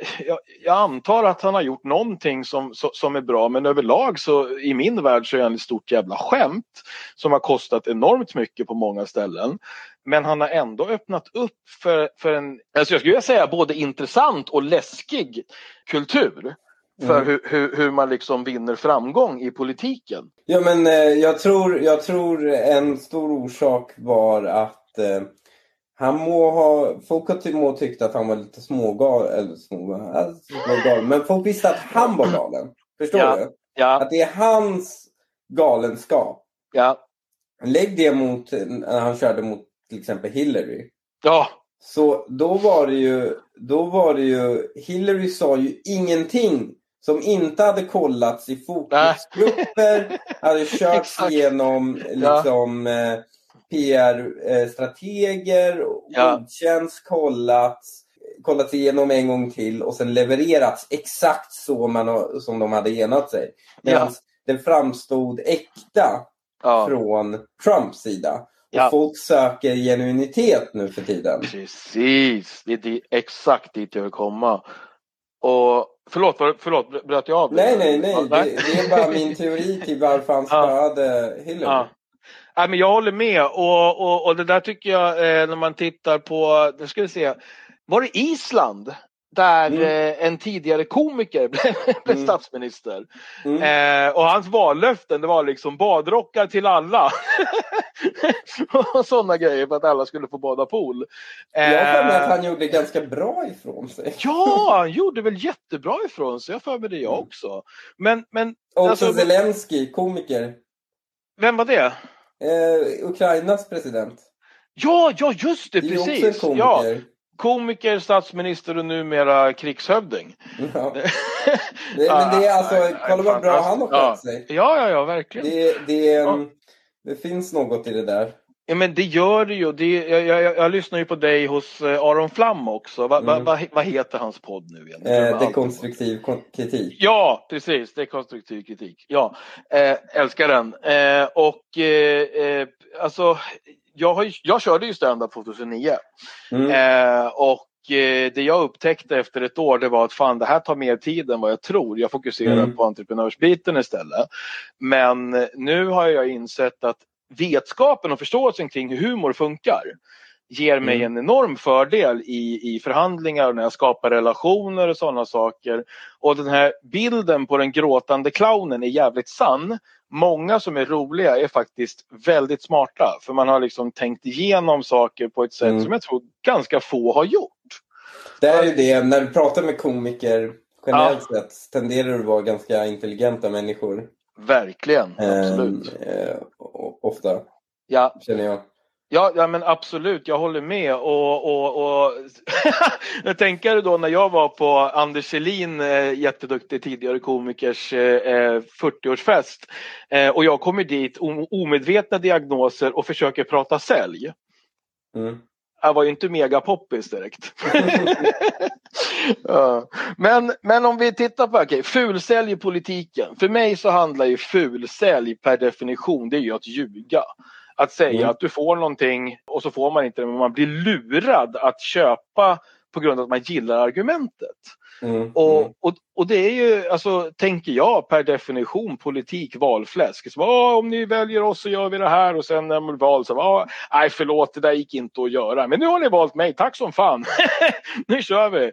jag, antar att han har gjort någonting som, som, är bra men överlag så i min värld så är han ett stort jävla skämt som har kostat enormt mycket på många ställen. Men han har ändå öppnat upp för, för en, alltså jag skulle säga både intressant och läskig kultur. För Mm. hur, hur, hur man liksom vinner framgång i politiken. Ja men eh, jag, tror, jag tror en stor orsak var att eh, han må ha, folk har ty- må tyckt att han var lite smågalen, eller smågalen, smågalen, men folk visste att han var galen. Förstår Ja. du? Ja, Att det är hans galenskap. ja, Lägg det mot när han körde mot till exempel Hillary. ja, Så då var det ju, då var det ju, Hillary sa ju ingenting som inte hade kollats i fokusgrupper, hade körts igenom Ja. liksom eh, PR-strateger, Ja. godkänts, kollats, kollats igenom en gång till och sen levererats exakt så man, har- som de hade enat sig. Medan den framstod äkta ja. från Trumps sida. Och Ja. folk söker genuinitet nu för tiden. Precis, det är exakt dit jag vill komma. Och förlåt, förlåt bröt jag av? Nej, nej, nej. Ja, Det, det är bara min teori till varför han Ja. spöade Hillary. Ja. Nej, men jag håller med och, och, och det där tycker jag eh, när man tittar på, nu ska vi se, var det Island? Där Mm. eh, en tidigare komiker blev, blev Mm. statsminister. Mm. Eh, och hans vallöften det var liksom badrockar till alla. och sådana grejer för att alla skulle få bada pool. Jag har att Eh, han gjorde ganska bra ifrån sig. Ja, han gjorde väl jättebra ifrån sig. Jag för mig det jag Mm. också. Men, men Och Alltså, Zelensky, komiker. vem var det? Eh, Ukrainas president. Ja, ja just det, Det precis. komiker. Ja, komiker, statsminister och numera krigshövding. Ja. Det, men det är alltså, Ja, nej, kolla vad bra han har ja. skött sig. Ja, ja, ja, verkligen. Det, det, Ja. mm, det finns något i det där. Ja, men det gör det ju. Det, jag, jag, jag, lyssnar ju på dig hos eh, Aron Flam också. Va, va, Mm. va, vad heter hans podd nu igen? Eh, dekonstruktiv kon- kritik. Ja, precis. Det är konstruktiv kritik. Ja, eh, älskar den. Eh, och eh, eh, alltså, jag, har, ju- jag körde ju stand-up 2009. Mm. Eh, och det jag upptäckte efter ett år det var att fan det här tar mer tid än vad jag tror. Jag fokuserar Mm. på entreprenörsbiten istället. Men nu har jag insett att vetskapen och förståelsen kring hur humor funkar ger mig Mm. en enorm fördel i, i förhandlingar och när jag skapar relationer och sådana saker. Och den här bilden på den gråtande clownen är jävligt sann. Många som är roliga är faktiskt väldigt smarta för man har liksom tänkt igenom saker på ett sätt Mm. som jag tror ganska få har gjort. Det är ju det, när du pratar med komiker generellt sett tenderar du att vara ganska intelligenta människor. Verkligen, absolut. Eh, eh, ofta, Ja, känner jag. Ja, ja men absolut, jag håller med. Och, och, och jag tänker då när jag var på Anders Selin, eh, jätteduktig tidigare komikers eh, 40-årsfest. Eh, och jag kommer dit o- omedvetna diagnoser och försöker prata sälj. Mm. Jag var ju inte mega poppis direkt. ja. men, men om vi tittar på, okay, fulsälj i politiken. För mig så handlar ju fulsälj per definition, det är ju att ljuga. Att säga Mm. att du får någonting och så får man inte det, men man blir lurad att köpa på grund av att man gillar argumentet. Mm. Och, Mm. och, och det är ju, alltså, tänker jag, per definition politik valfläsk. Så, "Ah, om ni väljer oss så gör vi det här och sen när man val så, ah, nej förlåt, det där gick inte att göra. Men nu har ni valt mig, tack som fan. nu kör vi.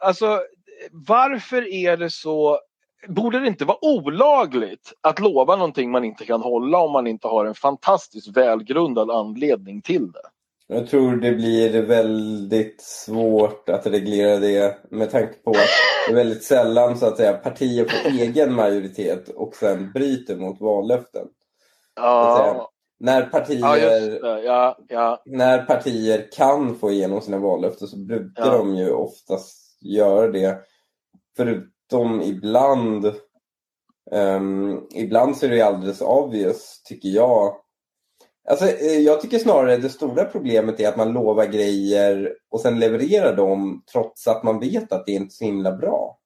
Alltså, varför är det så Borde det inte vara olagligt att lova någonting man inte kan hålla om man inte har en fantastiskt välgrundad anledning till det? Jag tror det blir väldigt svårt att reglera det med tanke på att det är väldigt sällan så att säga partier får egen majoritet och sen bryter mot vallöften. Ja, När ja partier, det. Ja, ja, när partier kan få igenom sina vallöften så brukar Ja. de ju oftast göra det. Förutom ibland ehm, ibland så är det alldeles obvious, tycker jag. Alltså, eh, jag tycker snarare det stora problemet är att man lovar grejer och sen levererar dem trots att man vet att det inte är så himla bra.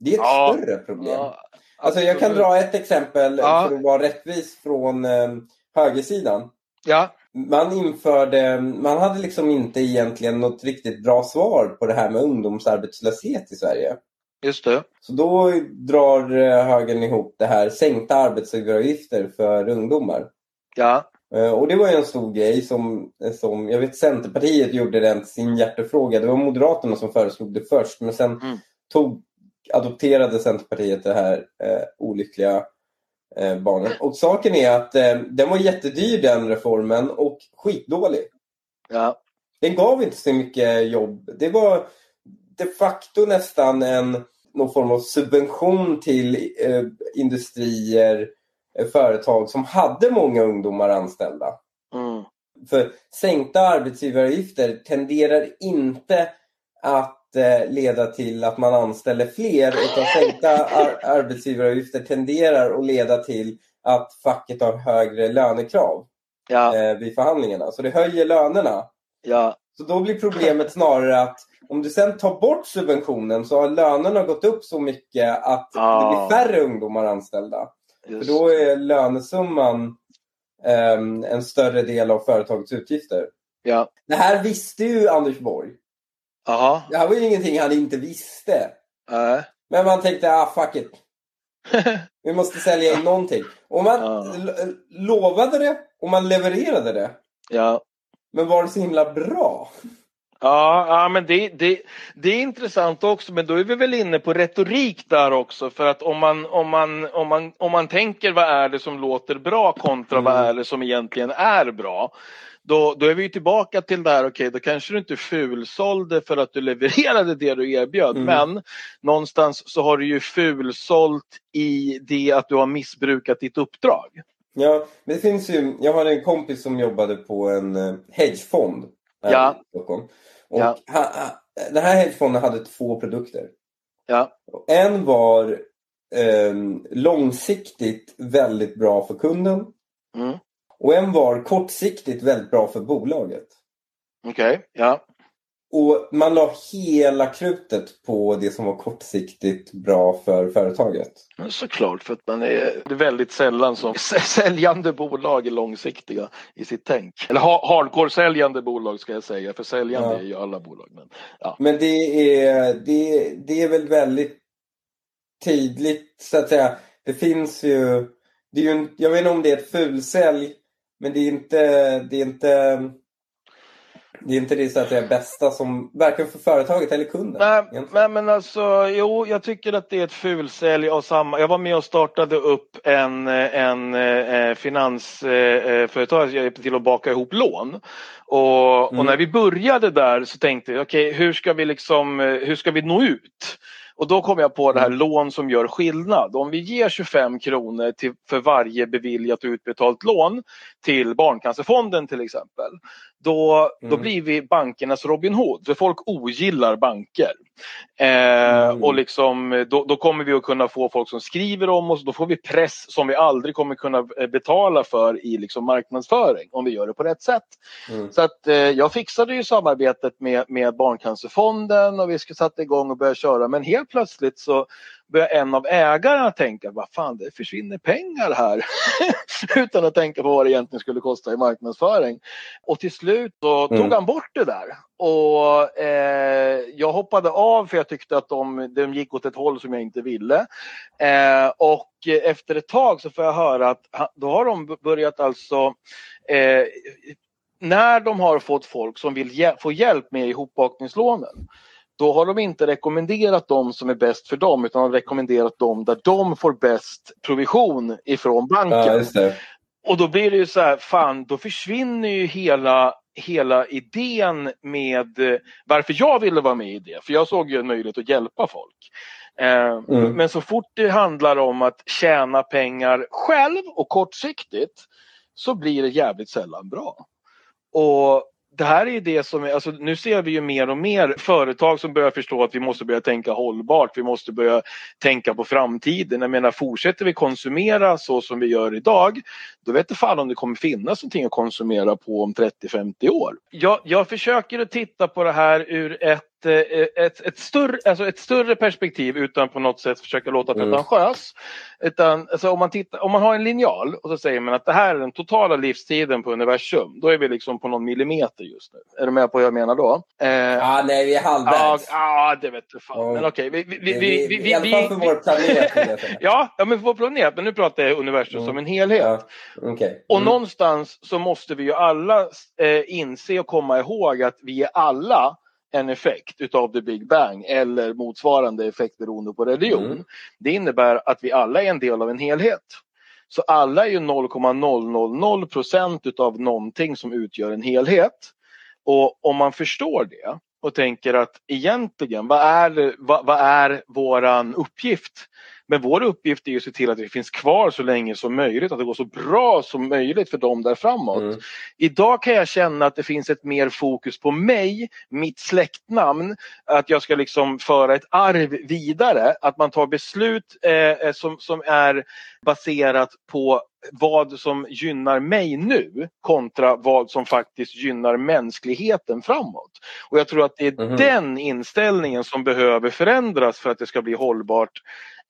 Det är ett Ja. större problem. ja alltså, jag kan absolut. dra ett exempel Ja. för att vara rättvis från eh, högersidan. Ja, Man införde, man hade liksom inte egentligen något riktigt bra svar på det här med ungdomsarbetslöshet i Sverige. just det. Så då drar eh, högern ihop det här sänkta arbetsgivaravgifter för ungdomar. Ja, Och det var en stor grej som, som jag vet Centerpartiet gjorde den till sin hjärtefråga. Det var Moderaterna som föreslog det först men sen Mm. tog, adopterade Centerpartiet det här eh, olyckliga eh, barnet. Och saken är att eh, den var jättedyr den reformen och skitdålig. ja, Den gav inte så mycket jobb. Det var de facto nästan en någon form av subvention till eh, industrier, eh, företag som hade många ungdomar anställda. mm, För sänkta arbetsgivaravgifter tenderar inte att eh, leda till att man anställer fler utan sänkta ar- arbetsgivaravgifter tenderar att leda till att facket har högre lönekrav ja, eh, vid förhandlingarna. Så det höjer lönerna. ja, Så då blir problemet snarare att om du sen tar bort subventionen så har lönerna gått upp så mycket att det Ah. blir färre ungdomar anställda. För då är lönesumman ehm, en större del av företagets utgifter. ja. Det här visste ju Anders Borg. Aha, Det här var ju ingenting han inte visste. äh, Men man tänkte, ah fuck it. Vi måste sälja in någonting. Och man Ja. lovade det och man levererade det. ja. Men var det så himla bra? Ja, ja men det, det, det är intressant också, men då är vi väl inne på retorik där också. För att om man, om man, om man, om man tänker vad är det som låter bra kontra vad Mm. är det som egentligen är bra. Då, då är vi ju tillbaka till det här, okej då kanske du inte fulsålde för att du levererade det du erbjöd. Mm. Men någonstans så har du ju fulsålt i det att du har missbrukat ditt uppdrag. Ja, det finns ju, jag har en kompis som jobbade på en eh, hedgefond Ja. i Stockholm. Och Ja. han, den här hedgefonden hade två produkter. Ja, En var ehm, långsiktigt väldigt bra för kunden mm. och en var kortsiktigt väldigt bra för bolaget. okej, ja. Och man la hela krutet på det som var kortsiktigt bra för företaget. Men Såklart, för att man är, det är väldigt sällan som säljande bolag är långsiktiga i sitt tänk. Eller ha, hardcore-säljande bolag ska jag säga, för säljande Ja. är ju alla bolag. Men, ja. Men det är, det, det är väl väldigt tydligt så att säga. Det finns ju, det är ju jag vet inte om det är ett fulsälj, men det är inte, det är inte det är inte det så att säga bästa som, varken för företaget eller kunden. Nej, egentligen. men, men alltså, jo, jag tycker att det är ett fulsälj av samma. Jag var med och startade upp en, en, eh, finansföretag, jag hjälpte till att baka ihop lån. Och, Mm. och när vi började där så tänkte jag, okej, hur ska vi liksom, eh, hur ska vi nå ut? Och då kom jag på det här Mm. lån som gör skillnad. Om vi ger 25 kronor till, för varje beviljat och utbetalt lån till Barncancerfonden till exempel. Då, då Mm. blir vi bankernas Robin Hood. För folk ogillar banker. Eh, Mm. Och liksom, då, då kommer vi att kunna få folk som skriver om oss. Då får vi press som vi aldrig kommer kunna eh, betala för i liksom marknadsföring om vi gör det på rätt sätt. Mm. Så att eh, jag fixade ju samarbetet med, med Barncancerfonden och vi ska sätta igång och börja köra. Men helt plötsligt så börjar en av ägarna tänka, vad fan det försvinner pengar här. Utan att tänka på vad det egentligen skulle kosta i marknadsföring. Och till slut så Mm. tog han bort det där. Och eh, jag hoppade av för jag tyckte att de, de gick åt ett håll som jag inte ville. Eh, och efter ett tag så får jag höra att då har de börjat alltså eh, när de har fått folk som vill få hjälp med ihopbakningslånen då har de inte rekommenderat dem som är bäst för dem utan de har rekommenderat dem där de får bäst provision ifrån banken. Ja. Och då blir det ju så här, fan då försvinner ju hela, hela idén med eh, varför jag ville vara med i det. För jag såg ju en möjlighet att hjälpa folk. Eh, Mm. Men så fort det handlar om att tjäna pengar själv och kortsiktigt så blir det jävligt sällan bra. Och det här är ju det som är, alltså nu ser vi ju mer och mer företag som börjar förstå att vi måste börja tänka hållbart. Vi måste börja tänka på framtiden. Jag menar fortsätter vi konsumera så som vi gör idag, då vet jag fan om det kommer finnas någonting att konsumera på om 30-50 år. Jag, jag försöker att titta på det här ur ett eh, ett, ett, större, alltså ett större perspektiv utan på något sätt försöka låta Mm. pretentiös. Utan, alltså om, man tittar, om man har en linjal och så säger man att det här är den totala livstiden på universum. Då är vi liksom på någon millimeter just nu. Är du med på vad jag menar då? Eh, Ja, nej, vi är Ja, halvvägs. ja, det vet du fan. Ja. Men okej, vi, vi, vi, Det- vi, vi, I alla fall vi, för vi, vår planet. Ja, ja, men för vår planet. Men nu pratar jag universum Mm. som en helhet. Ja. Och Mm. någonstans så måste vi ju alla eh, inse och komma ihåg att vi är alla en effekt utav the big bang eller motsvarande effekt beroende på religion. Mm. Det innebär att vi alla är en del av en helhet. Så alla är ju 0,000 procent utav någonting som utgör en helhet. Och om man förstår det och tänker att egentligen, vad är, vad, vad är våran uppgift? Men vår uppgift är ju att se till att vi finns kvar så länge som möjligt, att det går så bra som möjligt för dem där framåt. Mm. Idag kan jag känna att det finns ett mer fokus på mig, mitt släktnamn, att jag ska liksom föra ett arv vidare, att man tar beslut eh, som, som är baserat på vad som gynnar mig nu kontra vad som faktiskt gynnar mänskligheten framåt. Och jag tror att det är Mhm. den inställningen som behöver förändras för att det ska bli hållbart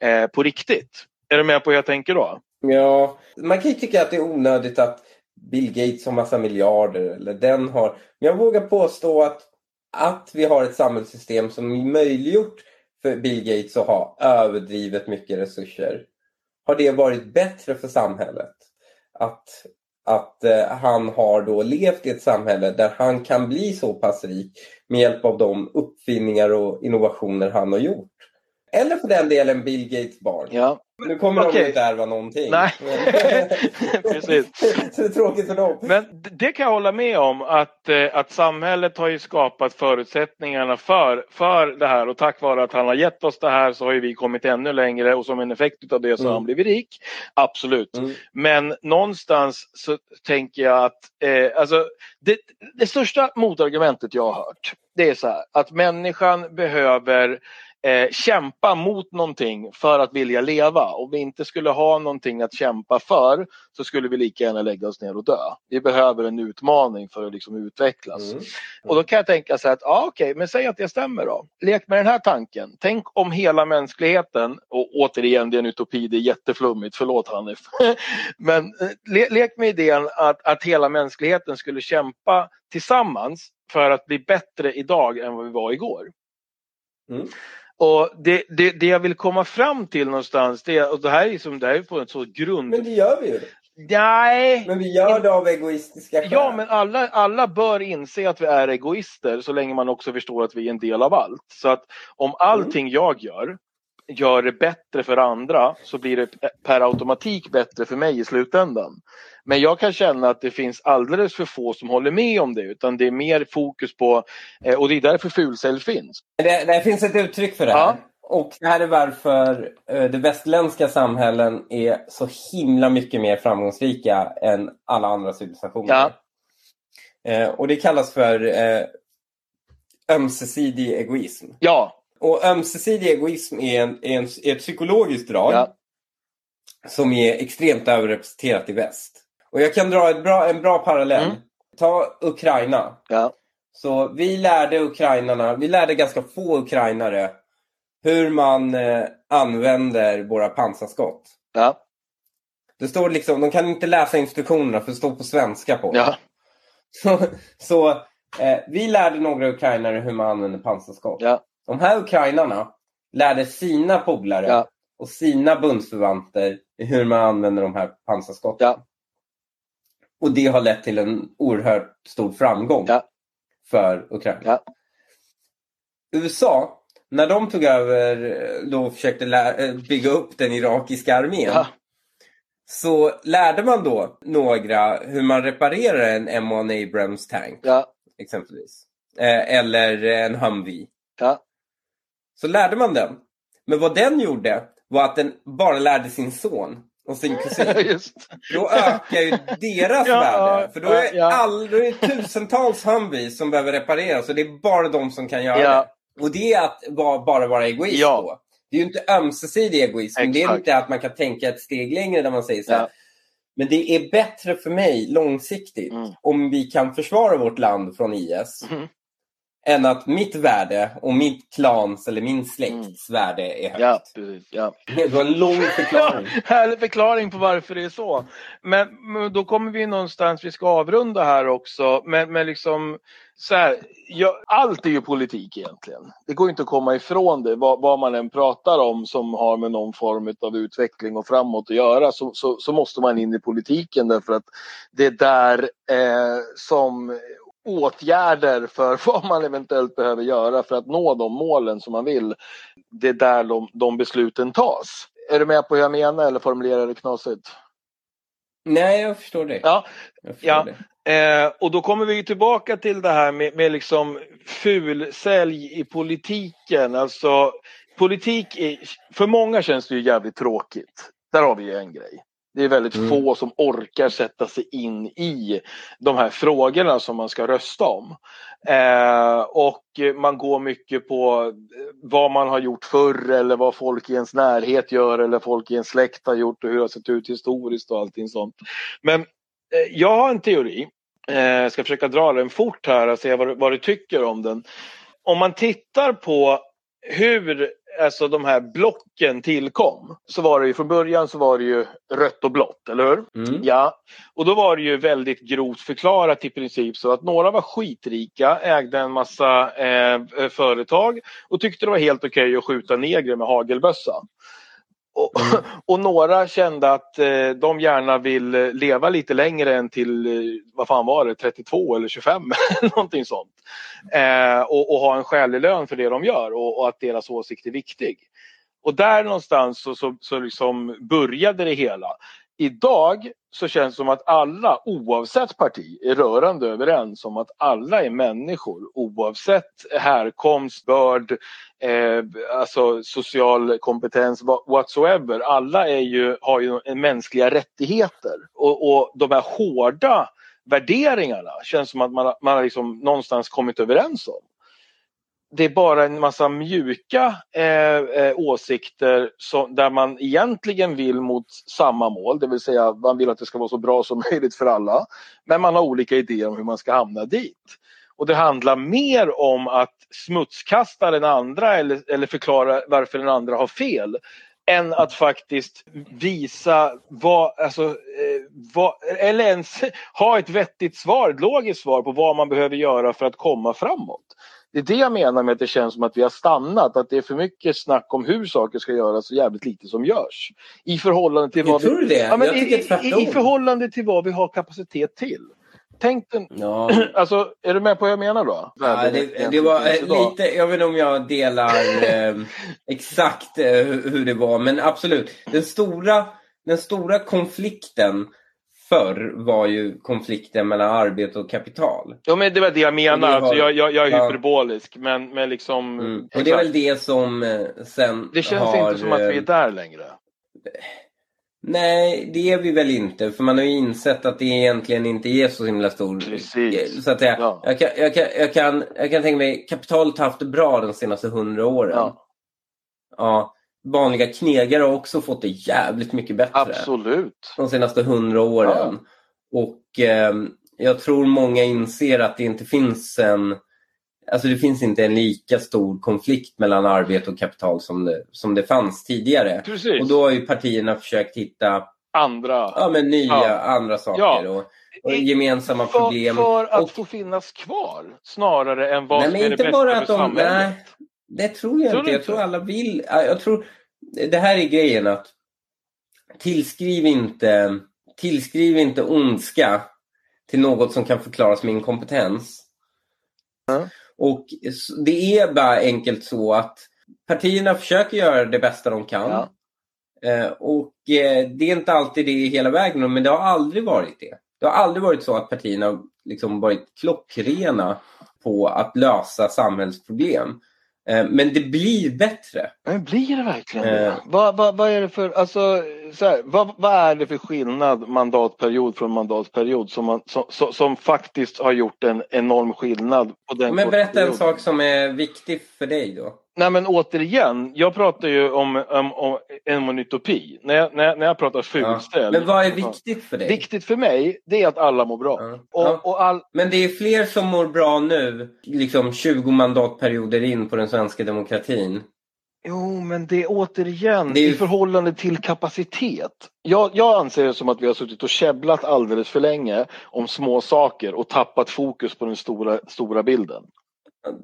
eh, på riktigt. Är du med på hur jag tänker då? Ja, man kan ju tycka att det är onödigt att Bill Gates har massa miljarder eller den har. Men jag vågar påstå att, att vi har ett samhällssystem som möjliggjort för Bill Gates att ha överdrivet mycket resurser. har det varit bättre för samhället? Att, att eh, han har då levt i ett samhälle där han kan bli så pass rik med hjälp av de uppfinningar och innovationer han har gjort. Eller för den delen Bill Gates barn. Ja. Nu kommer de Okej. inte ärva någonting. Nej, precis. så det är tråkigt för dem. Men det kan jag hålla med om att, eh, att samhället har ju skapat förutsättningarna för, för det här och tack vare att han har gett oss det här så har ju vi kommit ännu längre och som en effekt av det så har Mm. han blivit rik. Absolut. Mm. Men någonstans så tänker jag att eh, alltså, det, det största motargumentet jag har hört det är så här att människan behöver eh, kämpa mot någonting för att vilja leva. Om vi inte skulle ha någonting att kämpa för så skulle vi lika gärna lägga oss ner och dö. Vi behöver en utmaning för att liksom utvecklas. Mm. Och då kan jag tänka så här att, ja okej, men säg att det stämmer då. Lek med den här tanken. Tänk om hela mänskligheten, och återigen det är en utopi, det är jätteflummigt, förlåt Hanif. men eh, le, lek med idén att, att hela mänskligheten skulle kämpa tillsammans för att bli bättre idag än vad vi var igår. Mm. Och det, det, det jag vill komma fram till någonstans, det, och det här är, som, det här är på en så grund... Men det gör vi ju. Nej! Men vi gör det av egoistiska skäl. Ja, men alla, alla bör inse att vi är egoister så länge man också förstår att vi är en del av allt. Så att om allting jag gör gör det bättre för andra så blir det per automatik bättre för mig i slutändan. Men jag kan känna att det finns alldeles för få som håller med om det utan det är mer fokus på, eh, och det är därför fulcell finns. Det, det finns ett uttryck för det här. Ja. Och det här är varför eh, de västerländska samhällen är så himla mycket mer framgångsrika än alla andra civilisationer. Ja. Eh, och det kallas för eh, ömsesidig egoism. Ja, Och ömsesidig egoism är, en, är, en, är ett psykologiskt drag ja, som är extremt överrepresenterat i väst. Och jag kan dra bra, en bra parallell. Mm. Ta Ukraina. ja, Så vi lärde ukrainarna, vi lärde ganska få ukrainare hur man eh, använder våra pansarskott. ja, Det står liksom, de kan inte läsa instruktionerna för det står på svenska på ja, Så, så eh, vi lärde några ukrainare hur man använder pansarskott. ja, De här ukrainarna lärde sina polare Ja. och sina bundsförvanter hur man använder de här pansarskotten. Ja. Och det har lett till en oerhört stor framgång Ja. för Ukraina. USA, när de tog över då försökte eh, bygga upp den irakiska armén så lärde man då några hur man reparerar en M1 Abrams tank exempelvis. Eh, eller en Humvee. ja, Så lärde man den. Men vad den gjorde var att den bara lärde sin son och sin kusin. just. Då ökar ju deras Ja, värde. För då är, ja, ja. all, då är det tusentals Humvees som behöver repareras och det är bara de som kan göra Ja. det. Och det är att vara, bara vara egoist Ja. då. Det är ju inte ömsesidig egoism. Det är Exakt. inte att man kan tänka ett steg längre när man säger så här. Men det är bättre för mig långsiktigt Mm. om vi kan försvara vårt land från IS Mhm. Än att mitt värde och mitt klans eller min släkts värde är högt. Ja, precis. Ja. Det var en lång förklaring. Ja, härlig förklaring på varför det är så. Men, men då kommer vi någonstans, vi ska avrunda här också, men, men liksom så här, ja, allt är ju politik egentligen. Det går inte att komma ifrån det, vad, vad man än pratar om som har med någon form av utveckling och framåt att göra så, så, så måste man in i politiken därför att det är där eh, som åtgärder för vad man eventuellt behöver göra för att nå de målen som man vill. Det är där de, de besluten tas. Är du med på hur jag menar eller formulerar jag det knasigt? Nej, jag förstår det. Ja, Jag förstår ja. det. Eh, och då kommer vi tillbaka till det här med, med liksom fulsälj i politiken. Alltså politik, är, för många känns det ju jävligt tråkigt. Där har vi ju en grej. Det är väldigt Mm. få som orkar sätta sig in i de här frågorna som man ska rösta om. Eh, och man går mycket på eh, vad man har gjort förr eller vad folk i ens närhet gör eller folk i ens släkt har gjort och hur det har sett ut historiskt och allting sånt. Men eh, jag har en teori. Eh, jag ska försöka dra den fort här och se vad, du- vad du tycker om den. Om man tittar på hur alltså, de här blocken tillkom så var det ju från början så var det ju rött och blått, eller hur? Mm. Ja, och då var det ju väldigt grovt förklarat i princip så att några var skitrika, ägde en massa eh, företag och tyckte det var helt okej att skjuta negrer med hagelbössa. Och, och, några kände att eh, de gärna vill eh, leva lite längre än till, eh, vad fan var det, 32 eller 25 någonting sånt. Eh, och, och, ha en skälig lön för det de gör och, och, att deras åsikt är viktig. Och där någonstans så, så, så liksom började det hela. Idag så känns det som att alla oavsett parti är rörande överens om att alla är människor oavsett härkomst, börd, eh, alltså social kompetens whatsoever. Alla är ju, har ju mänskliga rättigheter och, och de här hårda värderingarna känns som att man, man har liksom någonstans kommit överens om det är bara en massa mjuka eh, eh, åsikter som, där man egentligen vill mot samma mål, det vill säga man vill att det ska vara så bra som möjligt för alla. Men man har olika idéer om hur man ska hamna dit. Och det handlar mer om att smutskasta den andra eller, eller förklara varför den andra har fel än att faktiskt visa vad, alltså, eh, vad, eller ens ha ett vettigt svar, ett logiskt svar på vad man behöver göra för att komma framåt. Det är det jag menar med att det känns som att vi har stannat, att det är för mycket snack om hur saker ska göras och jävligt lite som görs. I förhållande till vad vi... det? Ja, men i, i, I förhållande till vad vi har kapacitet till. Tänk den, ja. alltså är du med på vad jag menar då? Ja, det, det var lite, jag vet inte om jag delar eh, exakt eh, hur det var, men absolut. Den stora, den stora konflikten förr var ju konflikten mellan arbete och kapital. Ja men det var det jag menar, det var, alltså, jag, jag, jag, är ja. hyperbolisk men, men liksom... Mm. Och det är väl det som eh, sen Det känns har, inte som att vi är eh, där längre. Nej, det är vi väl inte. För man har ju insett att det egentligen inte är så himla stor... Precis. Så att säga, ja. jag, kan, jag, kan, jag, kan, jag kan tänka mig, kapitalet har haft det bra de senaste hundra åren. Ja. ja vanliga knegare har också fått det jävligt mycket bättre. Absolut. De senaste hundra åren. Ja. Och eh, jag tror många inser att det inte finns en Alltså det finns inte en lika stor konflikt mellan arbete och kapital som det, som det fanns tidigare. Precis. Och då har ju partierna försökt hitta andra, ja, men nya ja. andra saker. Ja. Och, och gemensamma för, problem. För att och, få finnas kvar snarare än vad nej, som är det bästa bara att för de, samhället. Nej, det tror jag tror inte. Jag tror alla vill. Jag tror, det här är grejen att tillskriv inte, tillskriv inte ondska till något som kan förklaras med inkompetens. Mm. Och det är bara enkelt så att partierna försöker göra det bästa de kan. Ja. Eh, och eh, det är inte alltid det hela vägen, men det har aldrig varit det. Det har aldrig varit så att partierna liksom varit klockrena på att lösa samhällsproblem. Eh, men det blir bättre. Men blir det verkligen det? Eh. Vad, vad, vad är det för, alltså, så här, vad, vad är det för skillnad mandatperiod från mandatperiod som, man, som, som, som faktiskt har gjort en enorm skillnad? På den Men berätta en sak som är viktig för dig då. Nej men återigen, jag pratar ju om, om, om en utopi. När jag, när, jag, när jag pratar fulställ. Men vad är viktigt för dig? Viktigt för mig, det är att alla mår bra. Ja. Och, Ja. och all, Men det är fler som mår bra nu, liksom 20 mandatperioder in på den svenska demokratin. Jo, men det är återigen Det är i förhållande till kapacitet. Jag, jag anser det som att vi har suttit och käbblat alldeles för länge om små saker och tappat fokus på den stora, stora bilden.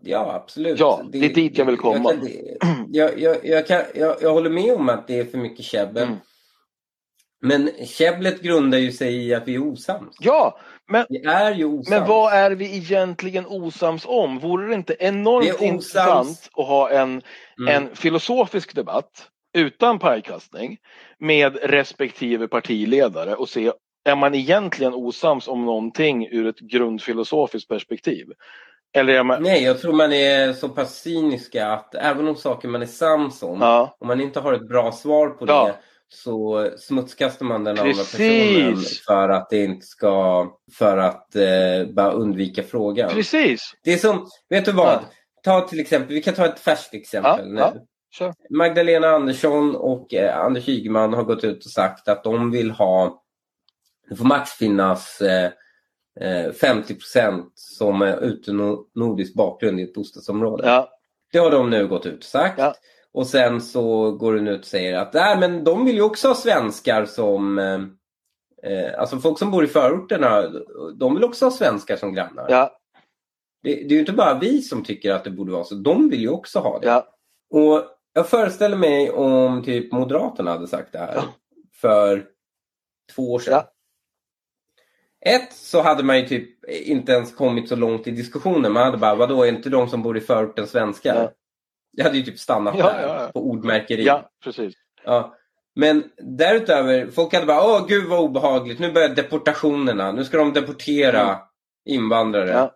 Ja, absolut. Ja, det är dit jag vill komma. Jag, kan, det- jag, jag, jag, kan, jag, jag håller med om att det är för mycket käbbel. Mm. Men käbblet grundar ju sig i att vi är osams. Ja, men, Vi är ju osams. men vad är vi egentligen osams om? Vore det inte enormt intressant att ha en, Mm. en filosofisk debatt utan pajkastning med respektive partiledare och se är man egentligen osams om någonting ur ett grundfilosofiskt perspektiv? Eller är man... Nej, jag tror man är så pass cyniska att även om saker man är sams om, Ja, om man inte har ett bra svar på Ja. det så smutskastar man den andra Precis. personen för att det inte ska, för att eh, bara undvika frågan. precis. Det är som, vet du vad? Ja. Ta till exempel, vi kan ta ett färskt exempel nu. Kör. Magdalena Andersson och eh, Anders Ygeman har gått ut och sagt att de vill ha, det får max finnas eh, 50% som är utomnordisk bakgrund i ett bostadsområde. Ja, Det har de nu gått ut och sagt. Ja. Och sen så går den ut och säger att Nej, men de vill ju också ha svenskar som eh, eh, Alltså folk som bor i förorterna, de vill också ha svenskar som grannar. ja, Det, det är ju inte bara vi som tycker att det borde vara så, de vill ju också ha det. ja. Och Jag föreställer mig om typ Moderaterna hade sagt det här för två år sedan. Ett så hade man ju typ inte ens kommit så långt i diskussionen. Man hade bara, vadå, är inte de som bor i förorten svenskar? Ja. Jag hade ju typ stannat Ja, där ja, på ordmärkeri. Ja, precis. Ja. Men därutöver, folk hade bara, åh gud vad obehagligt, nu börjar deportationerna, nu ska de deportera Mm. invandrare. Ja.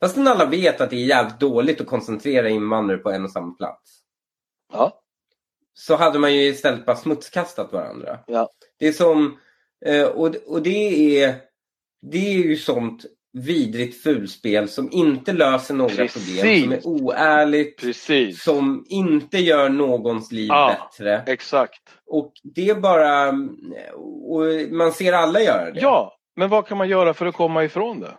Fastän alla vet att det är jävligt dåligt att koncentrera invandrare på en och samma plats. Ja. Så hade man ju istället bara smutskastat varandra. Ja. Det är som, och, och det är, det är ju sånt vidrigt fulspel som inte löser några Precis. problem, som är oärligt, Precis. som inte gör någons liv Ja. bättre. Exakt. Och det är bara... Och man ser alla göra det. Ja, men vad kan man göra för att komma ifrån det?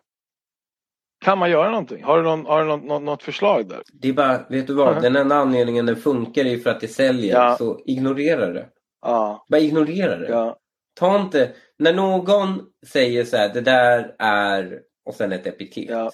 Kan man göra någonting? Har du, någon, har du något, något, förslag där? Det är bara, vet du vad? Mhm. Den enda anledningen det funkar är för att det säljer. Ja. Så ignorera det. Ja. Bara ignorera det. ja. Ta inte... När någon säger så här, det där är... Och sen ett epitet. Ja.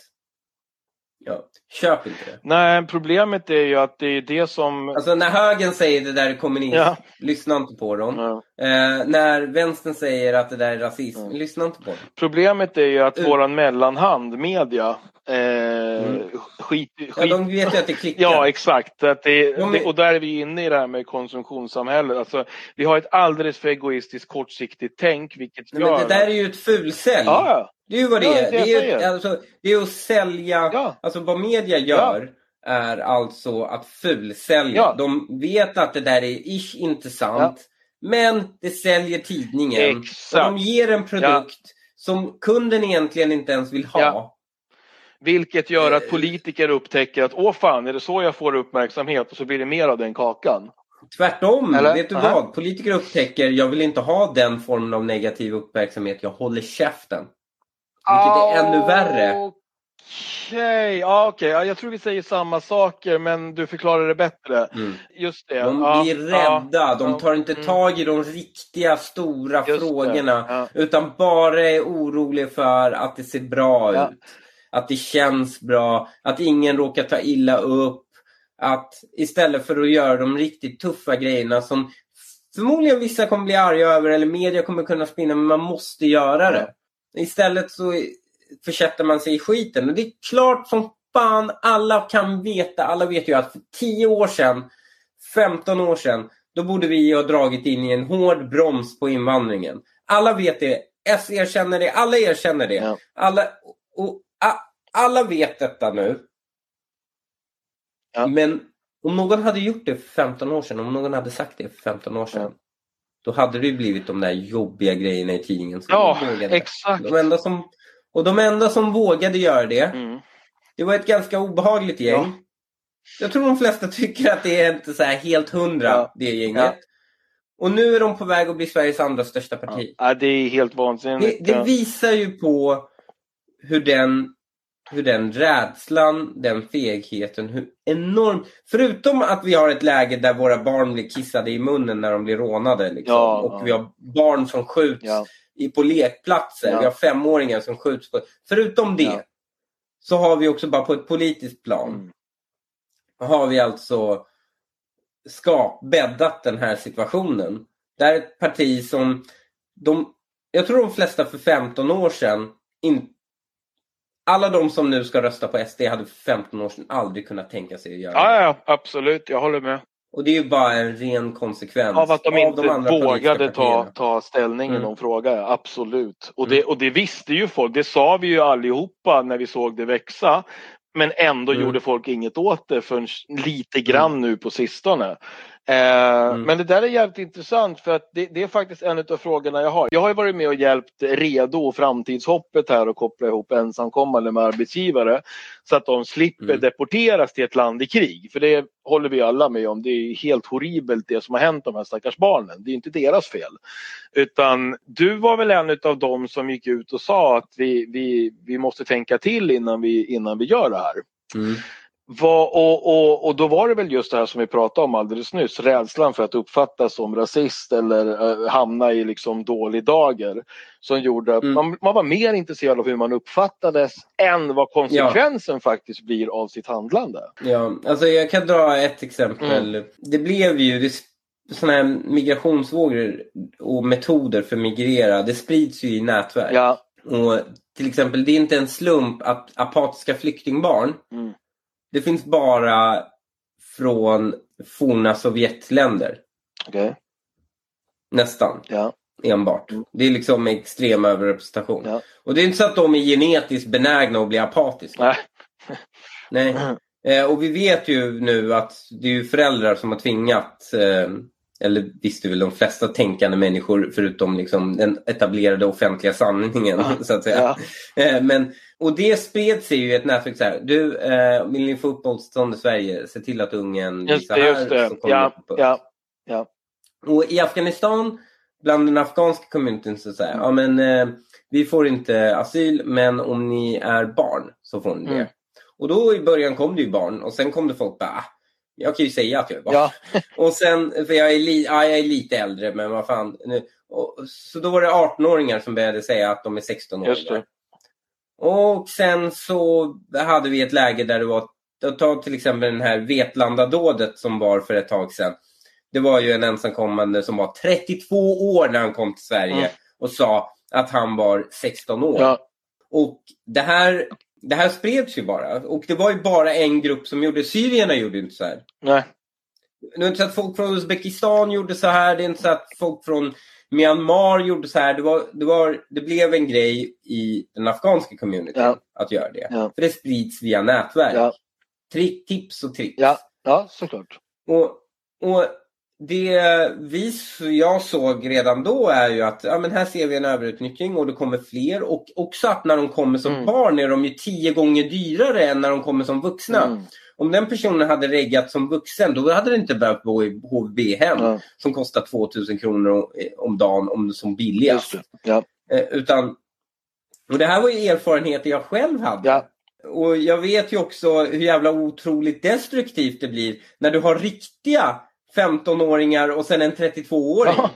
Ja, Köp inte det. Nej, problemet är ju att det är det som... Alltså när högern säger det där är kommunism, Ja. lyssna inte på dem. Ja. Eh, när vänstern säger att det där är rasism, Mm. lyssna inte på dem. Problemet är ju att Mm. våran mellanhand, media, eh, Mm. skit, Ja, skit, de vet ju att det klickar. Ja, exakt. Att det, De är- det, och där är vi inne i det här med konsumtionssamhället. Alltså, vi har ett alldeles för egoistiskt kortsiktigt tänk, vilket Nej, gör... men det där är ju ett fulsälj. Ja, ja. Det är ju vad det Ja, det är Det är, ju, alltså, det är att sälja. Ja. Alltså vad media gör är alltså att fulsälja. Ja. De vet att det där är ish inte sant. Men det säljer tidningen. Exakt. Och de ger en produkt som kunden egentligen inte ens vill ha. Vilket gör att Eh. politiker upptäcker att åh fan, är det så jag får uppmärksamhet? Och så blir det mer av den kakan. Tvärtom, Eller? vet du Aha. vad? Politiker upptäcker jag vill inte ha den formen av negativ uppmärksamhet. Jag håller käften. Vilket är ännu värre. Okej, ja, okej. Ja, jag tror vi säger samma saker men du förklarar det bättre. Mm. Just det. De ja, blir ja, rädda, de ja, tar inte mm. tag i de riktiga stora frågorna. Utan bara är oroliga för att det ser bra ut. Att det känns bra, att ingen råkar ta illa upp. Att istället för att göra de riktigt tuffa grejerna som förmodligen vissa kommer bli arga över eller media kommer kunna spinna men man måste göra det. Istället så försätter man sig i skiten. Och det är klart som fan alla kan veta, alla vet ju att för 10 år sedan, 15 år sedan, då borde vi ha dragit in i en hård broms på invandringen. Alla vet det. S erkänner det, alla erkänner det. Ja. Alla, och, alla vet detta nu. Ja. Men om någon hade gjort det för 15 år sedan, om någon hade sagt det för 15 år sedan, Ja. då hade det blivit de där jobbiga grejerna i tidningen. som Ja, exakt. De enda som, och de enda som vågade göra det, Mm. det var ett ganska obehagligt gäng. Ja. Jag tror de flesta tycker att det är inte så helt hundra, Ja. det gänget. Och nu är de på väg att bli Sveriges andra största parti. Ja, det är helt vansinnigt. Det, det visar ju på hur den, hur den rädslan, den fegheten, hur enormt... Förutom att vi har ett läge där våra barn blir kissade i munnen när de blir rånade. Liksom, Ja, och ja. vi har barn som skjuts i, på lekplatser. Ja. Vi har femåringar som skjuts på... Förutom det så har vi också bara på ett politiskt plan Mm. har vi alltså skap, bäddat den här situationen. Det här är ett parti som de, jag tror de flesta för 15 år sedan in, alla de som nu ska rösta på SD hade för 15 år sedan aldrig kunnat tänka sig att göra Ja, det. ja, absolut. Jag håller med. Och det är ju bara en ren konsekvens Av att de inte politiska vågade ta, ta ställning i Mm. någon fråga, absolut. Och det, och det visste ju folk, det sa vi ju allihopa när vi såg det växa. Men ändå Mm. gjorde folk inget åt det förrän lite grann nu på sistone. Eh, Mm. Men det där är jävligt intressant för att det, det är faktiskt en av frågorna jag har. Jag har ju varit med och hjälpt Redo och framtidshoppet här och koppla ihop ensamkommande med arbetsgivare. Så att de slipper Mm. deporteras till ett land i krig. För det håller vi alla med om. Det är helt horribelt det som har hänt de här stackars barnen. Det är inte deras fel. Utan du var väl en av dem som gick ut och sa att vi, vi, vi måste tänka till innan vi, innan vi gör det här. Mm. Vad, och, och, och då var det väl just det här som vi pratade om alldeles nyss, rädslan för att uppfattas som rasist eller uh, hamna i liksom dålig dager. Som gjorde att mm. man, man, var mer intresserad av hur man uppfattades än vad konsekvensen ja. faktiskt blir av sitt handlande. Ja, alltså jag kan dra ett exempel. Mm. Det blev ju det, sådana här migrationsvågor och metoder för att migrera, det sprids ju i nätverk. Ja. Och till exempel, det är inte en slump att apatiska flyktingbarn mm det finns bara från forna Sovjetländer. Okay. Nästan. Ja. Enbart. Mm. Det är liksom extrem överrepresentation. Ja. Och det är inte så att de är genetiskt benägna att bli apatiska. Nej. Nej. Eh, och vi vet ju nu att det är föräldrar som har tvingat eh, eller visste väl de flesta tänkande människor förutom liksom den etablerade offentliga sanningen. Ja. så att säga. Ja. Eh, men, och det spred sig ju i ett nätverk så här. Du, eh, vill ni få uppehållstillstånd i Sverige? Se till att ungen visar det, just det. här. Ja, ja, ja. Och i Afghanistan, bland den afghanska communityn så säger ja men eh, vi får inte asyl men om ni är barn så får ni det. Mm. Och då i början kom det ju barn och sen kom det folk bara ah, jag kan ju säga att jag är barn. Ja. och sen, för jag är, li, ja, jag är lite äldre, men vad fan. Nu, och, så då var det 18-åringar som började säga att de är 16 år. Och sen så hade vi ett läge där det var, ta till exempel den här Vetlanda-dådet som var för ett tag sedan. Det var ju en ensamkommande som var 32 år när han kom till Sverige mm. och sa att han var 16 år. Ja. Och det här det här spreds ju bara. Och det var ju bara en grupp som gjorde Syrierna gjorde inte så här. Nej. Det är inte så att folk från Uzbekistan gjorde så här. Det är inte så att folk från Myanmar gjorde så här. Det, var, det, var, det blev en grej i den afghanska communityn ja. att göra det. Ja. För det sprids via nätverk. Ja. Trick, tips och tricks. Ja, ja såklart. Och, och det vi, jag såg redan då är ju att ja, men här ser vi en överutnyttjning och det kommer fler. Och också att när de kommer som mm. barn är de ju tio gånger dyrare än när de kommer som vuxna. Mm. Om den personen hade reggat som vuxen då hade det inte behövt bo i HVB-hem mm. som kostar 2000 kronor om dagen om som billigast. Ja. Eh, utan, och det här var ju erfarenheter jag själv hade. Ja. Och jag vet ju också hur jävla otroligt destruktivt det blir när du har riktiga 15-åringar och sen en 32-åring. Ja.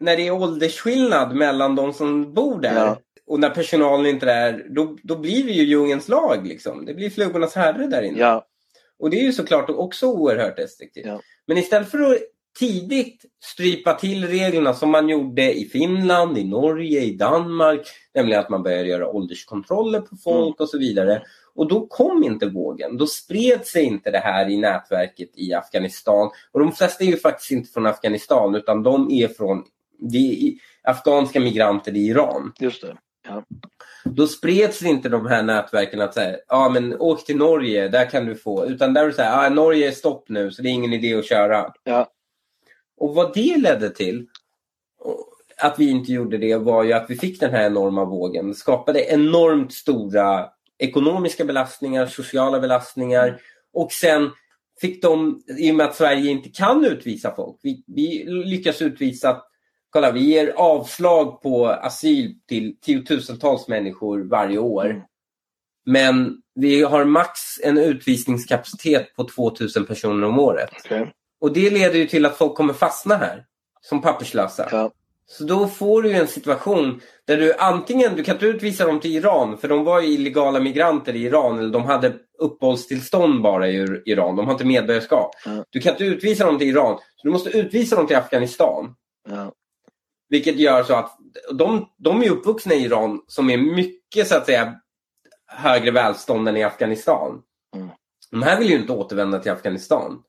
När det är åldersskillnad mellan de som bor där. Ja. Och när personalen inte är där, då, då blir det ju djungelns lag. Liksom. Det blir flugornas herre där inne. Ja. Och det är ju såklart också oerhört destruktivt. Men istället för att tidigt strypa till reglerna som man gjorde i Finland, i Norge, i Danmark. Nämligen att man började göra ålderskontroller på folk mm. och så vidare. Och då kom inte vågen. Då spred sig inte det här i nätverket i Afghanistan. Och de flesta är ju faktiskt inte från Afghanistan utan de är från är afghanska migranter i Iran. Just det. Ja. Då spreds inte de här nätverken att säga, ja men åk till Norge, där kan du få. Utan där är det så här, ja, Norge är stopp nu så det är ingen idé att köra. Ja. Och vad det ledde till, att vi inte gjorde det, var ju att vi fick den här enorma vågen. Det skapade enormt stora ekonomiska belastningar, sociala belastningar mm. och sen fick de, i och med att Sverige inte kan utvisa folk, vi, vi lyckas utvisa Kolla, vi ger avslag på asyl till tiotusentals människor varje år. Mm. Men vi har max en utvisningskapacitet på 2000 personer om året. Okay. Och det leder ju till att folk kommer fastna här som papperslösa. Ja. Så då får du en situation där du antingen, du kan inte utvisa dem till Iran för de var illegala migranter i Iran eller de hade uppehållstillstånd bara i Iran, de har inte medborgarskap. Ja. Du kan inte utvisa dem till Iran, så du måste utvisa dem till Afghanistan. Ja. Vilket gör så att de, de är uppvuxna i Iran som är mycket så att säga högre välstånd än i Afghanistan. Mm. De här vill ju inte återvända till Afghanistan.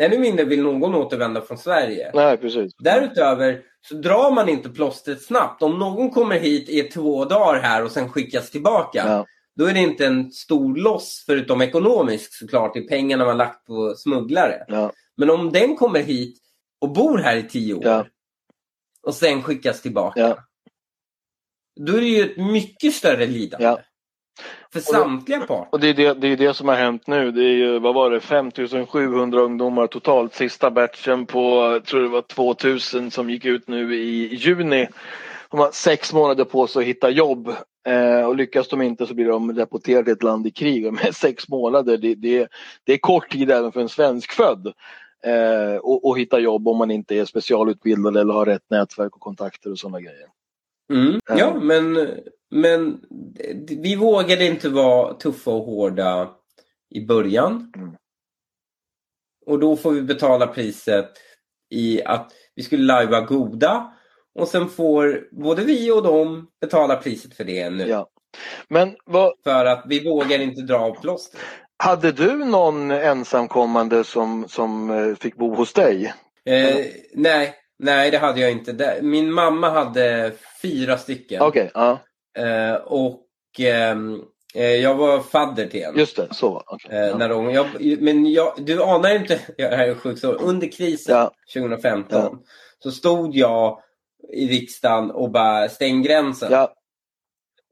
Ännu mindre vill någon återvända från Sverige. Nej, precis. Därutöver så drar man inte plåstret snabbt. Om någon kommer hit i två dagar här och sen skickas tillbaka. Ja. Då är det inte en stor loss förutom ekonomiskt såklart i pengarna man lagt på smugglare. Ja. Men om den kommer hit och bor här i tio år ja. och sen skickas tillbaka. Då är det ju ett mycket större lidande. För samtliga parter. Och det är det, det är det som har hänt nu. Det är ju, vad var det, 5700 ungdomar totalt. Sista batchen på, tror det var 2000 som gick ut nu i juni. De har sex månader på sig att hitta jobb. Eh, och lyckas de inte så blir de deporterade till ett land i krig. Och med sex månader, det, det, det är kort tid även för en svensk född. Eh, och, och hitta jobb om man inte är specialutbildad eller har rätt nätverk och kontakter och sådana grejer. Mm. Ja, men, men vi vågade inte vara tuffa och hårda i början. Mm. Och då får vi betala priset i att vi skulle lajva goda och sen får både vi och dem betala priset för det nu. Ja. Men vad, För att vi vågar inte dra av plåstret. hade du någon ensamkommande som, som eh, fick bo hos dig? Eh, nej, nej, det hade jag inte. Min mamma hade fyra stycken. Okej, ja, Eh, och ehm, eh, jag var fadder till en. just det, så var. Okej, Eh, när de, jag, men jag, du anar ju inte, ja, det här är sjukt under krisen Ja. 2015 Ja. så stod jag i riksdagen och bara stäng gränsen. Ja,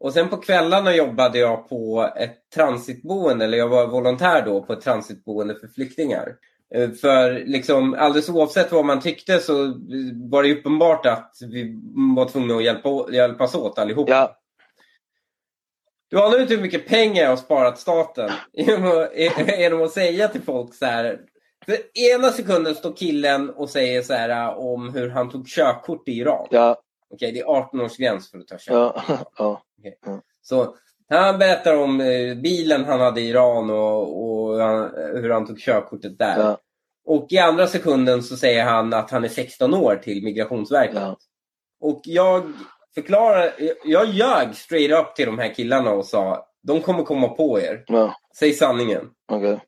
Och sen på kvällarna jobbade jag på ett transitboende, eller jag var volontär då på ett transitboende för flyktingar. Eh, För liksom alldeles oavsett vad man tyckte så var det uppenbart att vi var tvungna att hjälpa, hjälpas åt allihop. ja, Du anar inte hur mycket pengar jag har sparat staten genom att, genom att säga till folk så här. För ena sekunden står killen och säger så här äh, om hur han tog körkort i Iran. ja, Okej, det är 18-årsgräns för att ta körkort. ja, ja, Så han berättar om eh, bilen han hade i Iran och, och han, hur han tog körkortet där. ja, Och i andra sekunden så säger han att han är 16 år till Migrationsverket. ja. Och jag förklarar, jag ljög straight up till de här killarna och sa de kommer komma på er. ja. Säg sanningen. okej.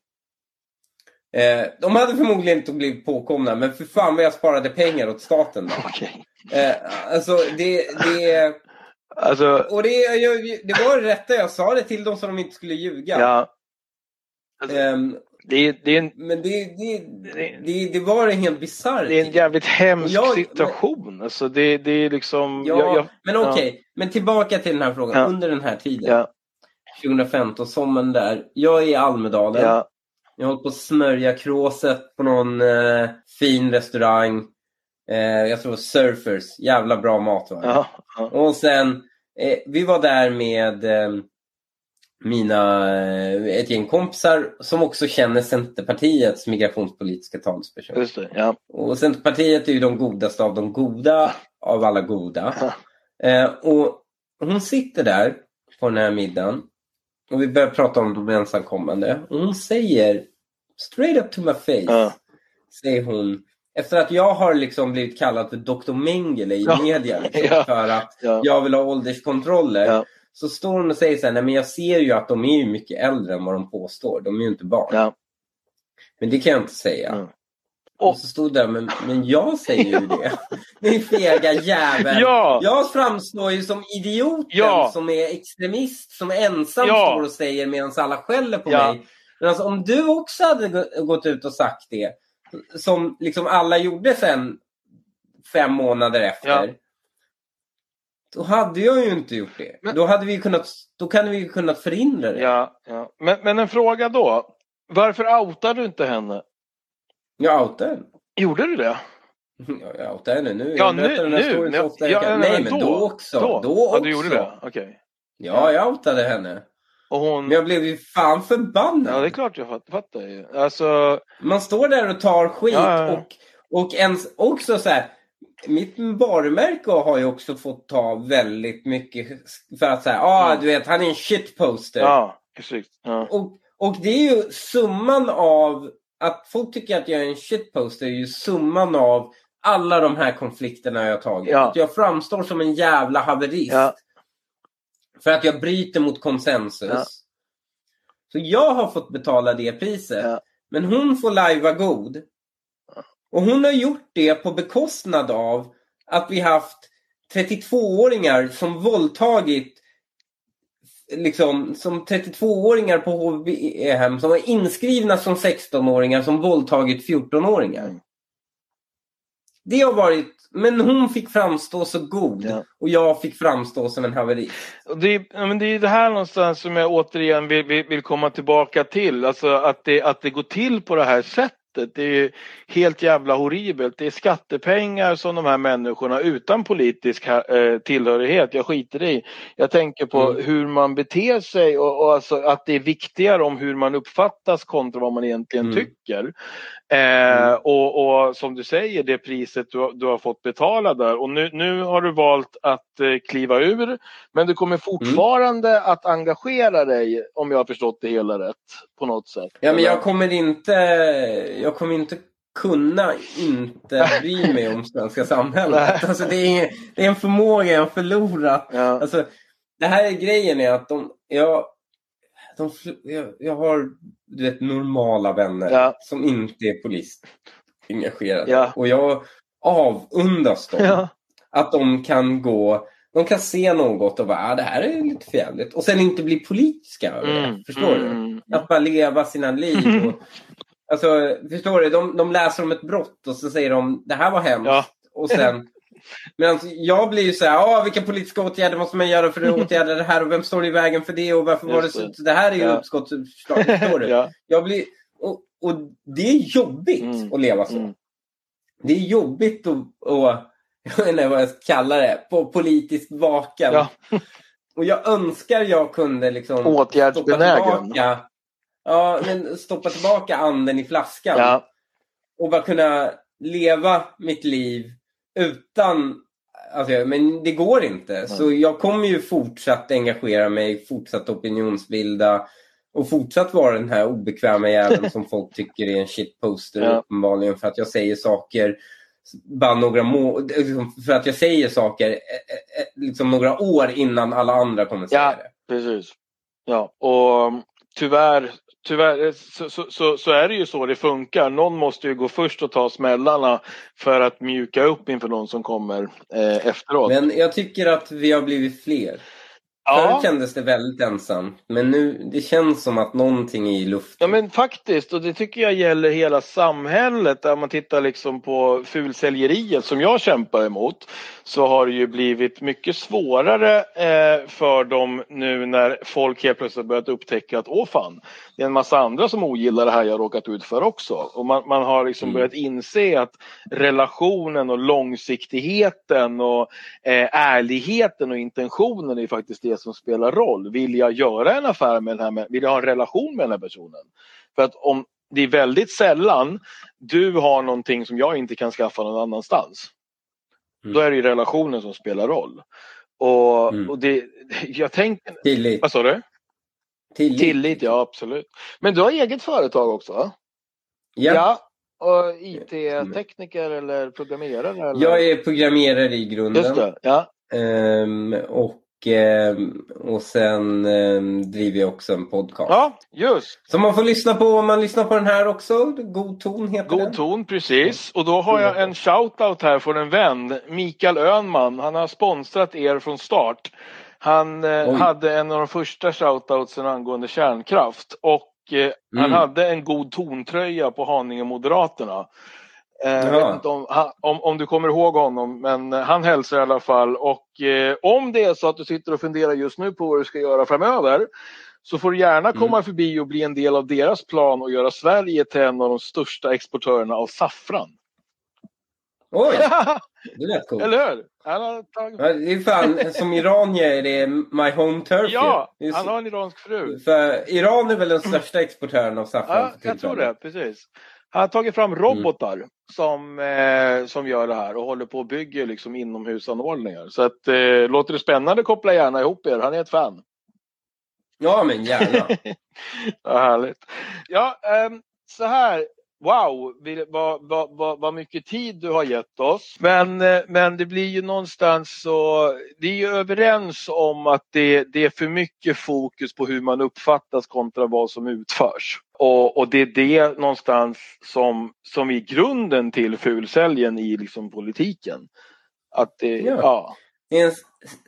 Eh, de hade förmodligen inte blivit påkomna men för fan vad jag sparade pengar åt staten. Då. Okej. Eh, alltså det, det, Alltså, och det, jag, det var det rätta. Jag sa det till dem så de inte skulle ljuga. ja. Alltså, Ehm, det, är, det, är en, men det, det, det, det var en helt bisarr det är en jävligt hemsk Jag- situation. Alltså, det, det är liksom... Ja, jag, jag, men okej. Men tillbaka till den här frågan. Ja. Under den här tiden, ja, 2015, sommaren där. Jag är i Almedalen. ja, Jag hållit på att smörja kråset på någon eh, fin restaurang. Eh, jag tror Surfers. Jävla bra mat var det. ja, ja, Och sen, eh, vi var där med eh, mina, eh, ett gäng kompisar som också känner Centerpartiets migrationspolitiska talesperson. just det. Ja, Och Centerpartiet är ju de godaste av de goda av alla goda. Ja. Eh, och hon sitter där på den här middagen och vi börjar prata om de ensamkommande. Och hon säger straight up to my face, ja, säger hon, efter att jag har liksom blivit kallad för Dr. Mengele i media liksom, för att ja, jag vill ha ålderskontroller. Så står hon och säger så här, nej men jag ser ju att de är ju mycket äldre än vad de påstår. De är ju inte barn. ja. Men det kan jag inte säga. Mm. Och så stod det, men, men jag säger ju det. Din fega jävel. Ja. Jag framstår ju som idioten Ja. som är extremist, som ensam Ja. står och säger medan alla skäller på Ja. mig. Men alltså, om du också hade gå- gått ut och sagt det, som liksom alla gjorde sen fem månader efter. Ja. Då hade jag ju inte gjort det. Men- Då hade vi kunnat, då kan vi ju kunnat förhindra det. ja, ja. Men, men en fråga då. Varför outar du inte henne? Jag outade henne. Gjorde du det? Ja, Jag outade henne nu. Ja, Jag nu. berättar den här nu storyn så men- ofta jag ja, kan. nej, men då, också. Då, Ja, också. du gjorde det? Okej. Ja, jag outade henne. Hon... Men jag blev ju fan förbannad. Ja, det är klart jag fatt- fattar ju. Alltså, Man står där och tar skit Ja, ja, ja. och, och ens också så här. Mitt varumärke har ju också fått ta väldigt mycket för att säga, ah Mm. du vet han är en shitposter. ja, precis. Ja. Och, och det är ju summan av att folk tycker att jag är en shitposter är ju summan av alla de här konflikterna jag har tagit. Ja. Att jag framstår som en jävla haverist. Ja. För att jag bryter mot konsensus. Ja. Så jag har fått betala det priset. Men hon får lajva god. Och hon har gjort det på bekostnad av att vi haft 32-åringar som våldtagit liksom som 32-åringar på HVB-hem som var inskrivna som 16-åringar som våldtagit 14-åringar. Mm. Det har varit, men hon fick framstå så god Ja. och jag fick framstå som en haverist. Det, men det är det här någonstans som jag återigen vill, vill, vill komma tillbaka till. Alltså att det, att det går till på det här sättet. Sättet. Det är helt jävla horribelt. Det är skattepengar som de här människorna utan politisk eh, tillhörighet, jag skiter i. Jag tänker på mm. hur man beter sig och, och alltså att det är viktigare om hur man uppfattas kontra vad man egentligen mm. tycker. Eh, mm. och, och, som du säger, det priset du, du, har fått betala där. Och nu, nu har du valt att kliva ur. Men du kommer fortfarande mm. att engagera dig, om jag har förstått det hela rätt, på något sätt. Ja, men jag kommer inte, jag kommer inte kunna inte bry mig om svenska samhället. alltså, det, är, det är en förmåga jag förlorat. Ja. Alltså, det här är grejen är att de, jag, de, jag, jag har du vet, normala vänner ja. som inte är polisengagerade. Ja. Och jag avundas dem. Ja. Att de kan gå de kan se något och bara, ah, det här är lite förjävligt. Och sen inte bli politiska över det. Mm, förstår mm, du? Att bara leva sina liv. Och, alltså, förstår du? De, de läser om ett brott och så säger de, det här var hemskt. Ja. Och sen Men jag blir ju så här, ah, vilka politiska åtgärder måste man göra för att åtgärda det här och vem står i vägen för det och varför var det så? Det här är ju ja. uppskottsförslag, förstår du? ja. Jag blir, och, och det är jobbigt mm. att leva så. Mm. Det är jobbigt att, och, jag vet inte vad jag ska kalla det, på politisk vaken. Ja. och jag önskar jag kunde liksom Åtgärdsbenägen. ja, men stoppa tillbaka anden i flaskan. Ja. Och bara kunna leva mitt liv utan Alltså, men det går inte. Mm. Så jag kommer ju fortsatt engagera mig, fortsatt opinionsbilda och fortsatt vara den här obekväma jäveln som folk tycker är en shitposter ja. uppenbarligen för att jag säger saker bara några må liksom, för att jag säger saker eh, eh, eh, liksom några år innan alla andra kommer säga ja, det. Precis. Ja, och tyvärr tyvärr så, så, så, så, är det ju så det funkar. Någon måste ju gå först och ta smällarna för att mjuka upp inför någon som kommer eh, efteråt. Men jag tycker att vi har blivit fler. Ja. Förut kändes det väldigt ensamt, men nu det känns som att någonting är i luften. Ja men faktiskt, och det tycker jag gäller hela samhället. Där man tittar liksom på fulsäljeriet som jag kämpar emot så har det ju blivit mycket svårare eh, för dem nu när folk helt plötsligt börjat upptäcka att åh fan, det är en massa andra som ogillar det här jag råkat ut för också. Och man, man har liksom mm. börjat inse att relationen och långsiktigheten och eh, ärligheten och intentionen är faktiskt det som spelar roll. Vill jag göra en affär med den här, vill jag ha en relation med den här personen? För att om det är väldigt sällan du har någonting som jag inte kan skaffa någon annanstans. Mm. Då är det ju relationen som spelar roll. Och, mm. och det, jag tänker... Tillit. Vad sa du? Tillit. Tillit, ja absolut. Men du har eget företag också? Va? Ja. ja. Och IT-tekniker eller programmerare? Eller? Jag är programmerare i grunden. Just det, ja. Um, och och sen ehm, driver jag också en podcast. Ja, just. Som man får lyssna på om man lyssnar på den här också. God ton heter God den. ton, precis. Och då har jag en shoutout här från en vän, Mikael Önman. Han har sponsrat er från start. Han eh, hade en av de första shoutoutsen angående kärnkraft och eh, mm. han hade en god tontröja på Haninge Moderaterna. Eh, jag vet inte om, om, om, du kommer ihåg honom, men han hälsar i alla fall. Och eh, om det är så att du sitter och funderar just nu på vad du ska göra framöver så får du gärna komma mm. förbi och bli en del av deras plan och göra Sverige till en av de största exportörerna av saffran. Oj! Det lät coolt. Eller hur? Han har tagit... det är fan, som iranier är det My Home Turf. Ja, han har en iransk fru. För Iran är väl den största exportören av saffran? Ja, jag tror det. Precis. Han har tagit fram robotar mm. som, eh, som gör det här och håller på och bygger liksom inomhusanordningar. Så att, eh, låter det spännande, koppla gärna ihop er. Han är ett fan. Ja, men gärna. ja, härligt. Ja, eh, så här wow, vad, vad, vad, vad mycket tid du har gett oss. Men, eh, men det blir ju någonstans så, vi är ju överens om att det, det är för mycket fokus på hur man uppfattas kontra vad som utförs. Och, och det är det någonstans som, som är grunden till fulsäljen i liksom politiken. Att det, ja. ja. Det är, en,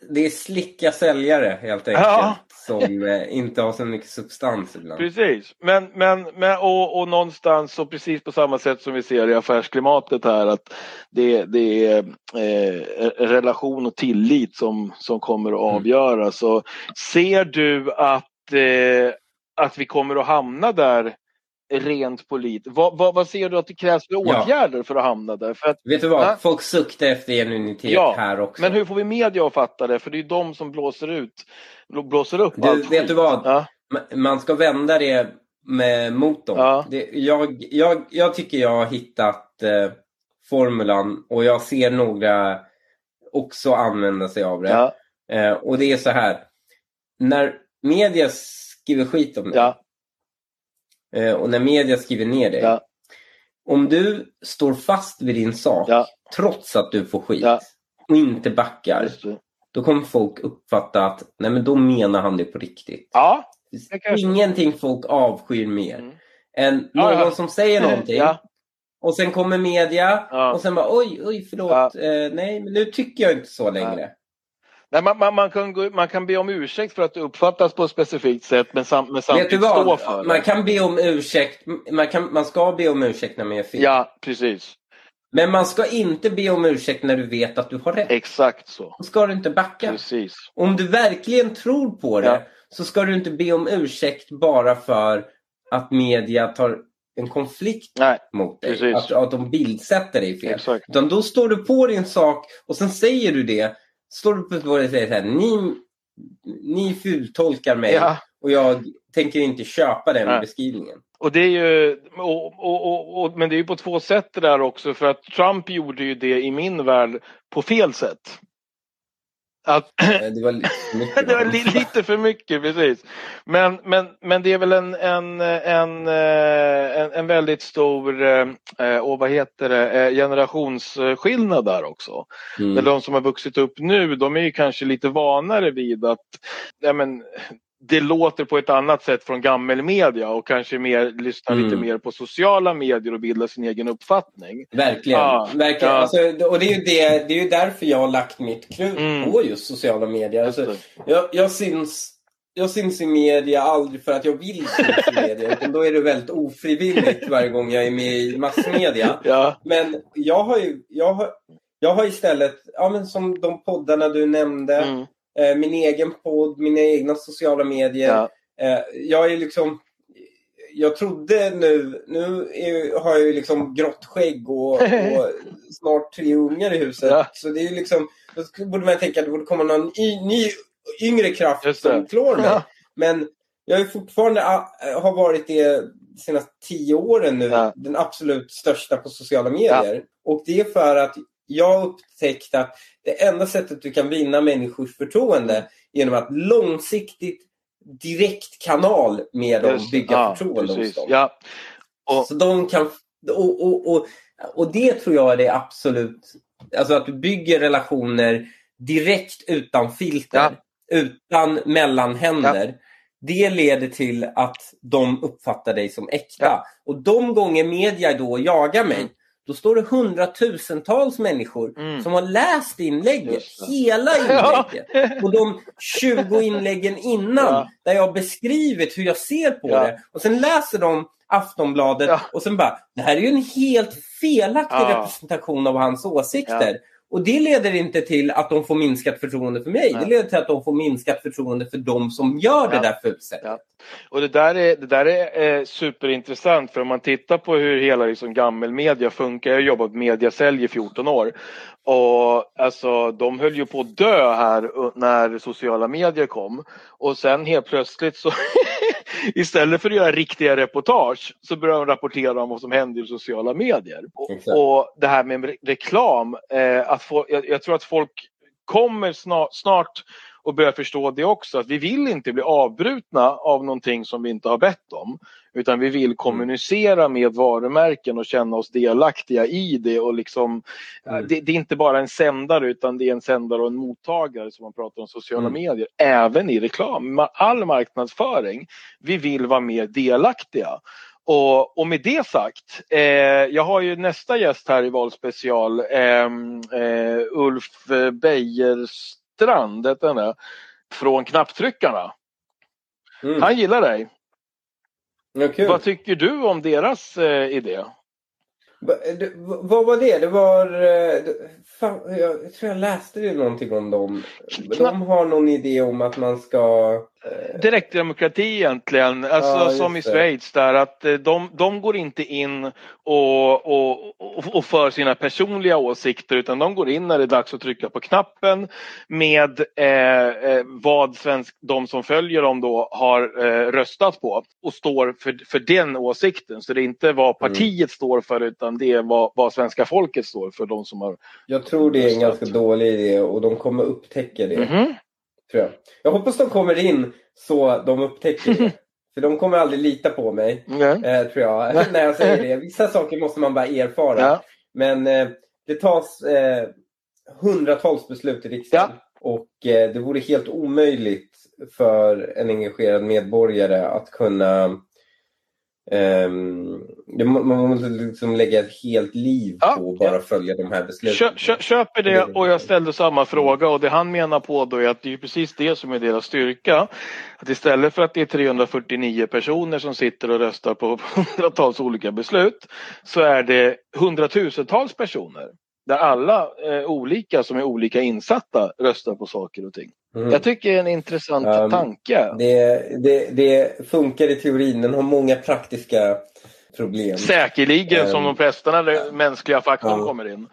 det är slicka säljare helt enkelt. Ja. Som eh, inte har så mycket substans ibland. Precis, men, men, men och, och någonstans och precis på samma sätt som vi ser i affärsklimatet här att det, det är eh, relation och tillit som, som kommer att mm. avgöra. Så ser du att, eh, att vi kommer att hamna där rent politiskt. Vad, vad, vad ser du att det krävs för Ja. åtgärder för att hamna där? För att, Vet du vad? Ja. Folk suktar efter genuinitet Ja, här också. men hur får vi media att fatta det? För det är de som blåser ut, blåser upp Du, allt vet skit. du vad? Ja, Ma- Man ska vända det med, mot dem. Ja. Det, jag, jag, jag tycker jag har hittat eh, formulan och jag ser några också använda sig av det. ja, Eh, och det är så här. När media skriver skit om ja, eh, och när media skriver ner dig. ja, Om du står fast vid din sak ja, trots att du får skit Ja. och inte backar. Då kommer folk uppfatta att nej men då menar han det på riktigt. Ja, Det ingenting folk avskyr mer Mm. än någon som säger någonting och sen kommer media och sen bara oj, oj förlåt, eh, nej men nu tycker jag inte så längre. Nej, man, man, man, kan man kan be om ursäkt för att det uppfattas på ett specifikt sätt men, sam, men samtidigt stå för Man det. kan be om ursäkt, man, kan, man ska be om ursäkt när man gör fel. Ja, precis. Men man ska inte be om ursäkt när du vet att du har rätt. Exakt så. Då ska du inte backa. Precis. Om du verkligen tror på det Ja. så ska du inte be om ursäkt bara för att media tar en konflikt Nej, mot dig. Precis. Att, att de bildsätter dig fel. exakt. Utan då står du på din sak och sen säger du det. Står du på det och säger så här, ni, ni fultolkar mig Ja. och jag tänker inte köpa den Nej. beskrivningen. Och det är ju, och, och, och, och, men det är ju på två sätt det där också för att Trump gjorde ju det i min värld på fel sätt. Att, Eh, Det var lite för mycket. det var li, lite för mycket, precis. Men, men, men det är väl en, en, en, eh, en, en väldigt stor, eh, och vad heter det, eh, generationsskillnad där också. Mm. De som har vuxit upp nu, de är ju kanske lite vanare vid att ja, men, det låter på ett annat sätt från gammelmedia och kanske mer, lyssnar lite Mm. mer på sociala medier och bildar sin egen uppfattning. Verkligen. Ja, Verkligen. ja. Alltså, och det är, ju det, det är ju därför jag har lagt mitt krut Mm. på just sociala medier. Alltså, jag, jag, syns, jag syns i media aldrig för att jag vill syns i media. Utan då är det väldigt ofrivilligt varje gång jag är med i massmedia. Ja, Men jag har ju, jag har, jag har istället, ja, men som de poddarna du nämnde, mm, min egen podd, mina egna sociala medier. ja, Eh, jag är liksom jag trodde nu, nu är, har jag ju liksom grått skägg och, och snart tre ungar i huset. Ja. Så det är ju liksom, då borde man tänka att det borde komma någon y, ny yngre kraft som klår mig. Ja. Men jag är fortfarande, har varit det de senaste tio åren nu, Ja. den absolut största på sociala medier. Och det är för att jag har upptäckt att det enda sättet du kan vinna människors förtroende genom att långsiktigt direkt kanal med dem just bygga ja, förtroende hos precis. dem. Ja. Och, Så de kan, och, och, och, och det tror jag är det absolut, alltså att du bygger relationer direkt utan filter, Ja. utan mellanhänder. Det leder till att de uppfattar dig som äkta. Ja. Och de gånger media då jagar mig, Mm. Då står det hundratusentals människor Mm. som har läst inlägget, hela Ja. inlägget. Och de 20 inläggen innan Ja. där jag har beskrivit hur jag ser på Ja. det. Och sen läser de Aftonbladet Ja. och sen bara, det här är ju en helt felaktig Ja. representation av hans åsikter. Och det leder inte till att de får minskat förtroende för mig. Nej. Det leder till att de får minskat förtroende för de som gör det Ja. där fulsättet. Ja. Och det där är, det där är eh, superintressant för om man tittar på hur hela liksom, gammelmedia funkar. Jag har jobbat med mediasälj i 14 år. Och alltså de höll ju på att dö här när sociala medier kom. Och sen helt plötsligt så istället för att göra riktiga reportage så började de rapportera om vad som händer i sociala medier. Och, och det här med re- reklam, eh, att få, jag, jag tror att folk kommer snart, snart och börja förstå det också att vi vill inte bli avbrutna av någonting som vi inte har bett om. Utan vi vill kommunicera med varumärken och känna oss delaktiga i det och liksom Mm. det, det är inte bara en sändare utan det är en sändare och en mottagare som man pratar om sociala Mm. medier. Även i reklam, all marknadsföring. Vi vill vara mer delaktiga. Och, och med det sagt, eh, jag har ju nästa gäst här i Valspecial, ehm, eh, Ulf Bejerstrand, heter han från Knapptryckarna. Mm. Han gillar dig. Ja. Vad tycker du om deras eh, idé? Va- det- Vad var det? Det var... eh, Fan, jag, tror jag läste någonting om dem. De har någon idé om att man ska... direktdemokrati egentligen, alltså Ja, som i. Schweiz där att eh, de, de går inte in och, och, och, och för sina personliga åsikter utan de går in när det är dags att trycka på knappen med eh, eh, vad svensk, de som följer dem då har eh, röstat på och står för, för den åsikten. Så det är inte vad partiet står för utan det är vad, vad svenska folket står för, de som har Jag tror det är en ganska dålig idé och de kommer upptäcka det. Mhm. Tror jag. jag hoppas de kommer in så de upptäcker det. För de kommer aldrig lita på mig, eh, tror jag, när jag säger det. Vissa saker måste man bara erfara. Ja. Men eh, det tas eh, hundratals beslut i riksdagen. Och eh, det vore helt omöjligt för en engagerad medborgare att kunna det, må- man måste liksom lägga ett helt liv Ja, på att bara ja. följa de här besluten. Kö, kö, köper det och jag ställde samma fråga och det han menar på då är att det är precis det som är deras styrka. Att istället för att det är 349 personer som sitter och röstar på hundratals olika beslut så är det hundratusentals personer där alla eh, olika som är olika insatta röstar på saker och ting. Mm. Jag tycker det är en intressant Um, tanke. Det, det, det funkar i teorin, den har många praktiska problem. Säkerligen som Um, de flesta när mänskliga faktorn ja. kommer in.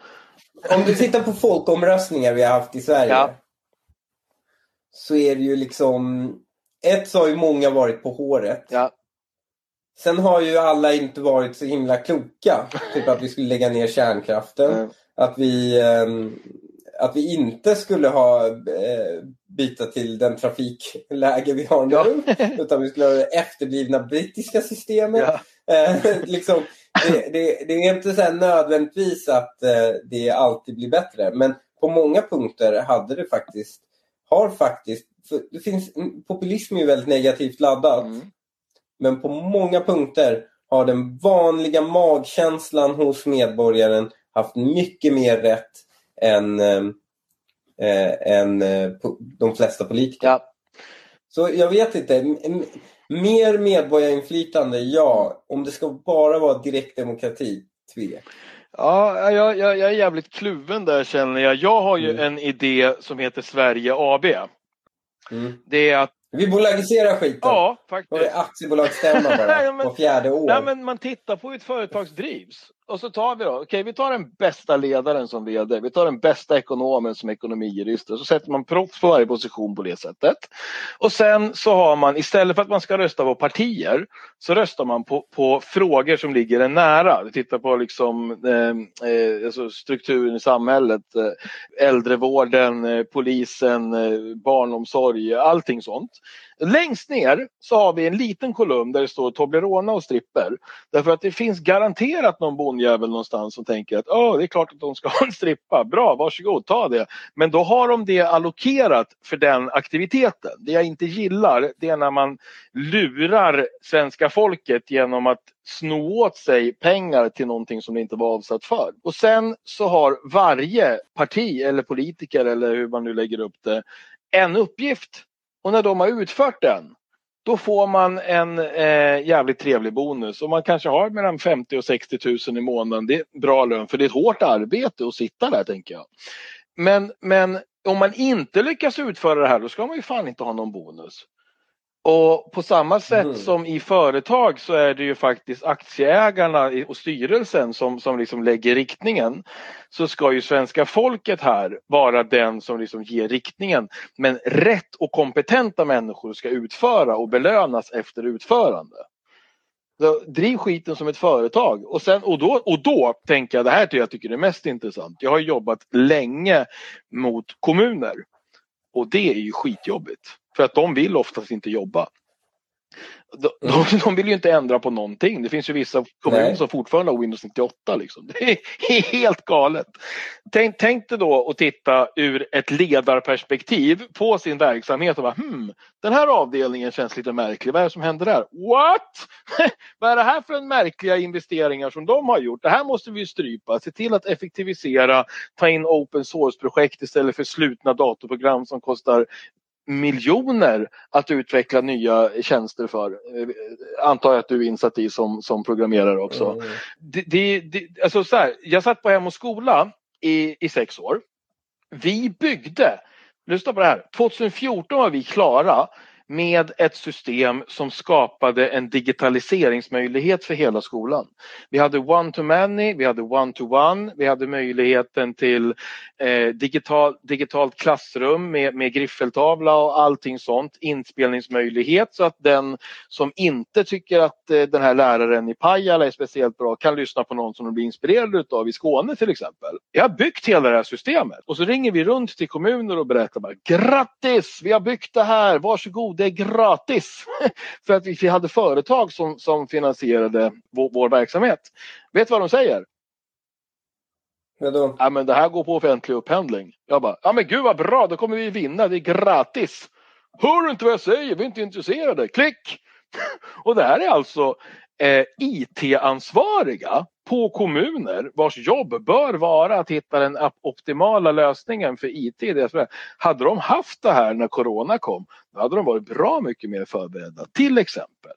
Om du tittar på folkomröstningar vi har haft i Sverige. Ja. Så är det ju liksom... Ett så har ju många varit på håret. Ja. Sen har ju alla inte varit så himla kloka. Typ att vi skulle lägga ner kärnkraften. Mm. Att vi, ehm, att vi inte skulle ha eh, byta till den trafikläge vi har nu. Ja. Utan vi skulle ha det efterblivna brittiska systemet. Ja. Eh, liksom, det, det, det är inte så nödvändigtvis att eh, det alltid blir bättre. Men på många punkter hade det faktiskt, har faktiskt, det finns, populism är ju väldigt negativt laddat. Mm. Men på många punkter har den vanliga magkänslan hos medborgaren haft mycket mer rätt än, eh, eh, än eh, po- de flesta politiker. Ja. Så jag vet inte. M- m- mer medborgarinflytande, ja. Om det ska bara vara direktdemokrati, tvek. Ja, jag, jag, jag är jävligt kluven där känner jag. Jag har ju Mm. en idé som heter Sverige AB. Mm. Det är att, Vi bolagiserar skiten. ja faktiskt. det aktiebolagsstämma bara Ja, men- på fjärde år. Nej, men man tittar på hur ett företag drivs. Och så tar vi då, okej vi tar den bästa ledaren som VD, vi tar den bästa ekonomen som ekonomijurist och så sätter man proffs på varje position på det sättet. Och sen så har man, istället för att man ska rösta på partier, så röstar man på, på frågor som ligger en nära. Vi tittar på liksom, eh, eh, alltså strukturen i samhället, eh, äldrevården, eh, polisen, eh, barnomsorg, allting sånt. Längst ner så har vi en liten kolumn där det står Toblerone och stripper. Därför att det finns garanterat någon bondjävel någonstans som tänker att oh, det är klart att de ska ha en strippa. Bra, varsågod, ta det. Men då har de det allokerat för den aktiviteten. Det jag inte gillar det är när man lurar svenska folket genom att sno åt sig pengar till någonting som det inte var avsatt för. Och sen så har varje parti eller politiker eller hur man nu lägger upp det en uppgift. Och när de har utfört den då får man en eh, jävligt trevlig bonus och man kanske har mellan 50 och 60 000 i månaden. Det är bra lön för det är ett hårt arbete att sitta där tänker jag. Men, men om man inte lyckas utföra det här då ska man ju fan inte ha någon bonus. Och på samma sätt Mm. som i företag så är det ju faktiskt aktieägarna och styrelsen som, som liksom lägger riktningen. Så ska ju svenska folket här vara den som liksom ger riktningen. Men rätt och kompetenta människor ska utföra och belönas efter utförande. Så driv skiten som ett företag. Och, sen, och, då, och då tänker jag, det här tycker jag tycker är mest intressant. Jag har jobbat länge mot kommuner. Och det är ju skitjobbigt. För att de vill oftast inte jobba. De, de, de vill ju inte ändra på någonting. Det finns ju vissa kommuner som fortfarande har Windows 98. Liksom. Det är helt galet. Tänk, tänk dig då att titta ur ett ledarperspektiv på sin verksamhet och bara hmm, den här avdelningen känns lite märklig. Vad är det som händer där? What? Vad är det här för en märkliga investeringar som de har gjort? Det här måste vi strypa. Se till att effektivisera, ta in open source-projekt istället för slutna datorprogram som kostar miljoner att utveckla nya tjänster för. Eh, Antar jag att du är insatt i som, som programmerare också. Mm. Det, det, det, alltså så här, jag satt på Hem och skola i, i sex år. Vi byggde, lyssna på det här, 2014 var vi klara med ett system som skapade en digitaliseringsmöjlighet för hela skolan. Vi hade one-to-many, vi hade one-to-one, vi hade möjligheten till eh, digital, digitalt klassrum med, med griffeltavla och allting sånt, inspelningsmöjlighet så att den som inte tycker att eh, den här läraren i Pajala är speciellt bra kan lyssna på någon som de blir inspirerade utav i Skåne till exempel. Jag har byggt hela det här systemet och så ringer vi runt till kommuner och berättar bara grattis, vi har byggt det här, varsågod, det är gratis. För att vi hade företag som, som finansierade vår, vår verksamhet. Vet du vad de säger? Vadå? Ja men det här går på offentlig upphandling. Jag bara, ja men gud vad bra, då kommer vi vinna, det är gratis. Hör du inte vad jag säger? Vi är inte intresserade. Klick! Och det här är alltså eh, IT-ansvariga på kommuner vars jobb bör vara att hitta den optimala lösningen för IT. Hade de haft det här när Corona kom, då hade de varit bra mycket mer förberedda, till exempel.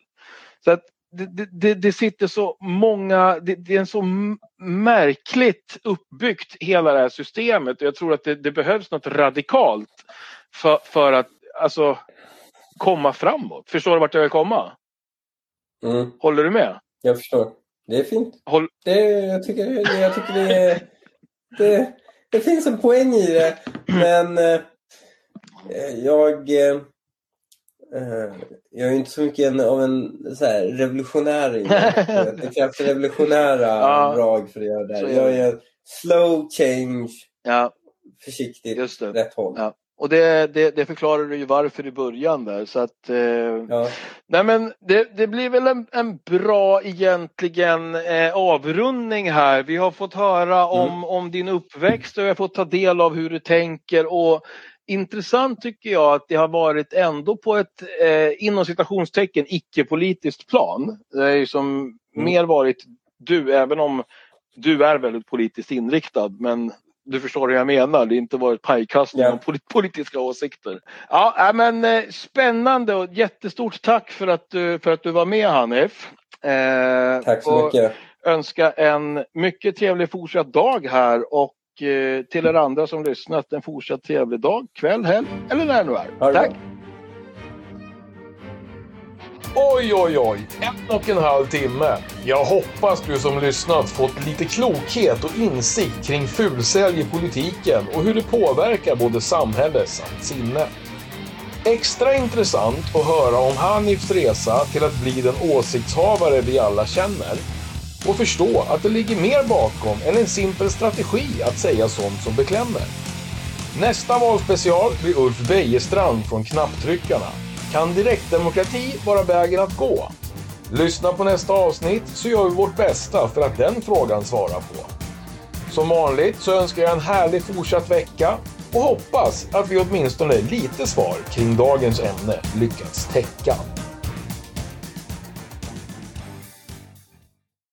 Så att det, det, det sitter så många, det, det, är så märkligt uppbyggt hela det här systemet och jag tror att det, det behövs något radikalt för, för att alltså, komma framåt. Förstår du vart jag vill komma? Mm. Håller du med? Jag förstår. Det är fint. Håll... Det, jag tycker, jag tycker det, det, det finns en poäng i det. Men eh, jag, eh, jag är inte så mycket en, av en så här, revolutionär. Det. det krävs revolutionära ja, drag för att göra det här. Jag är slow change. Ja. Försiktigt, rätt håll. Ja. Och det, det, det förklarar du ju varför i början där. Så att, eh, ja. nej men det, det blir väl en, en bra egentligen eh, avrundning här. Vi har fått höra om, mm. om din uppväxt och vi har fått ta del av hur du tänker. Och Intressant tycker jag att det har varit ändå på ett eh, inom citationstecken icke-politiskt plan. Det är ju som mm. mer varit du, även om du är väldigt politiskt inriktad men du förstår hur jag menar. Det har inte varit pajkastning yeah. om politiska åsikter. Ja, men eh, spännande och jättestort tack för att du, för att du var med Hanif. Eh, tack så mycket. Önska en mycket trevlig fortsatt dag här och eh, till er andra som lyssnat en fortsatt trevlig dag, kväll, helg eller när det nu är. Tack! Oj, oj, oj. En och en halv timme. Jag hoppas du som lyssnat fått lite klokhet och insikt kring fulsälj i politiken och hur det påverkar både samhälle samt sinne. Extra intressant att höra om Hanifs resa till att bli den åsiktshavare vi alla känner och förstå att det ligger mer bakom än en simpel strategi att säga sånt som beklämmer. Nästa valspecial blir Ulf Bejestrand från Knapptryckarna kan direktdemokrati vara vägen att gå? Lyssna på nästa avsnitt så gör vi vårt bästa för att den frågan svarar på. Som vanligt så önskar jag en härlig fortsatt vecka och hoppas att vi åtminstone lite svar kring dagens ämne lyckats täcka.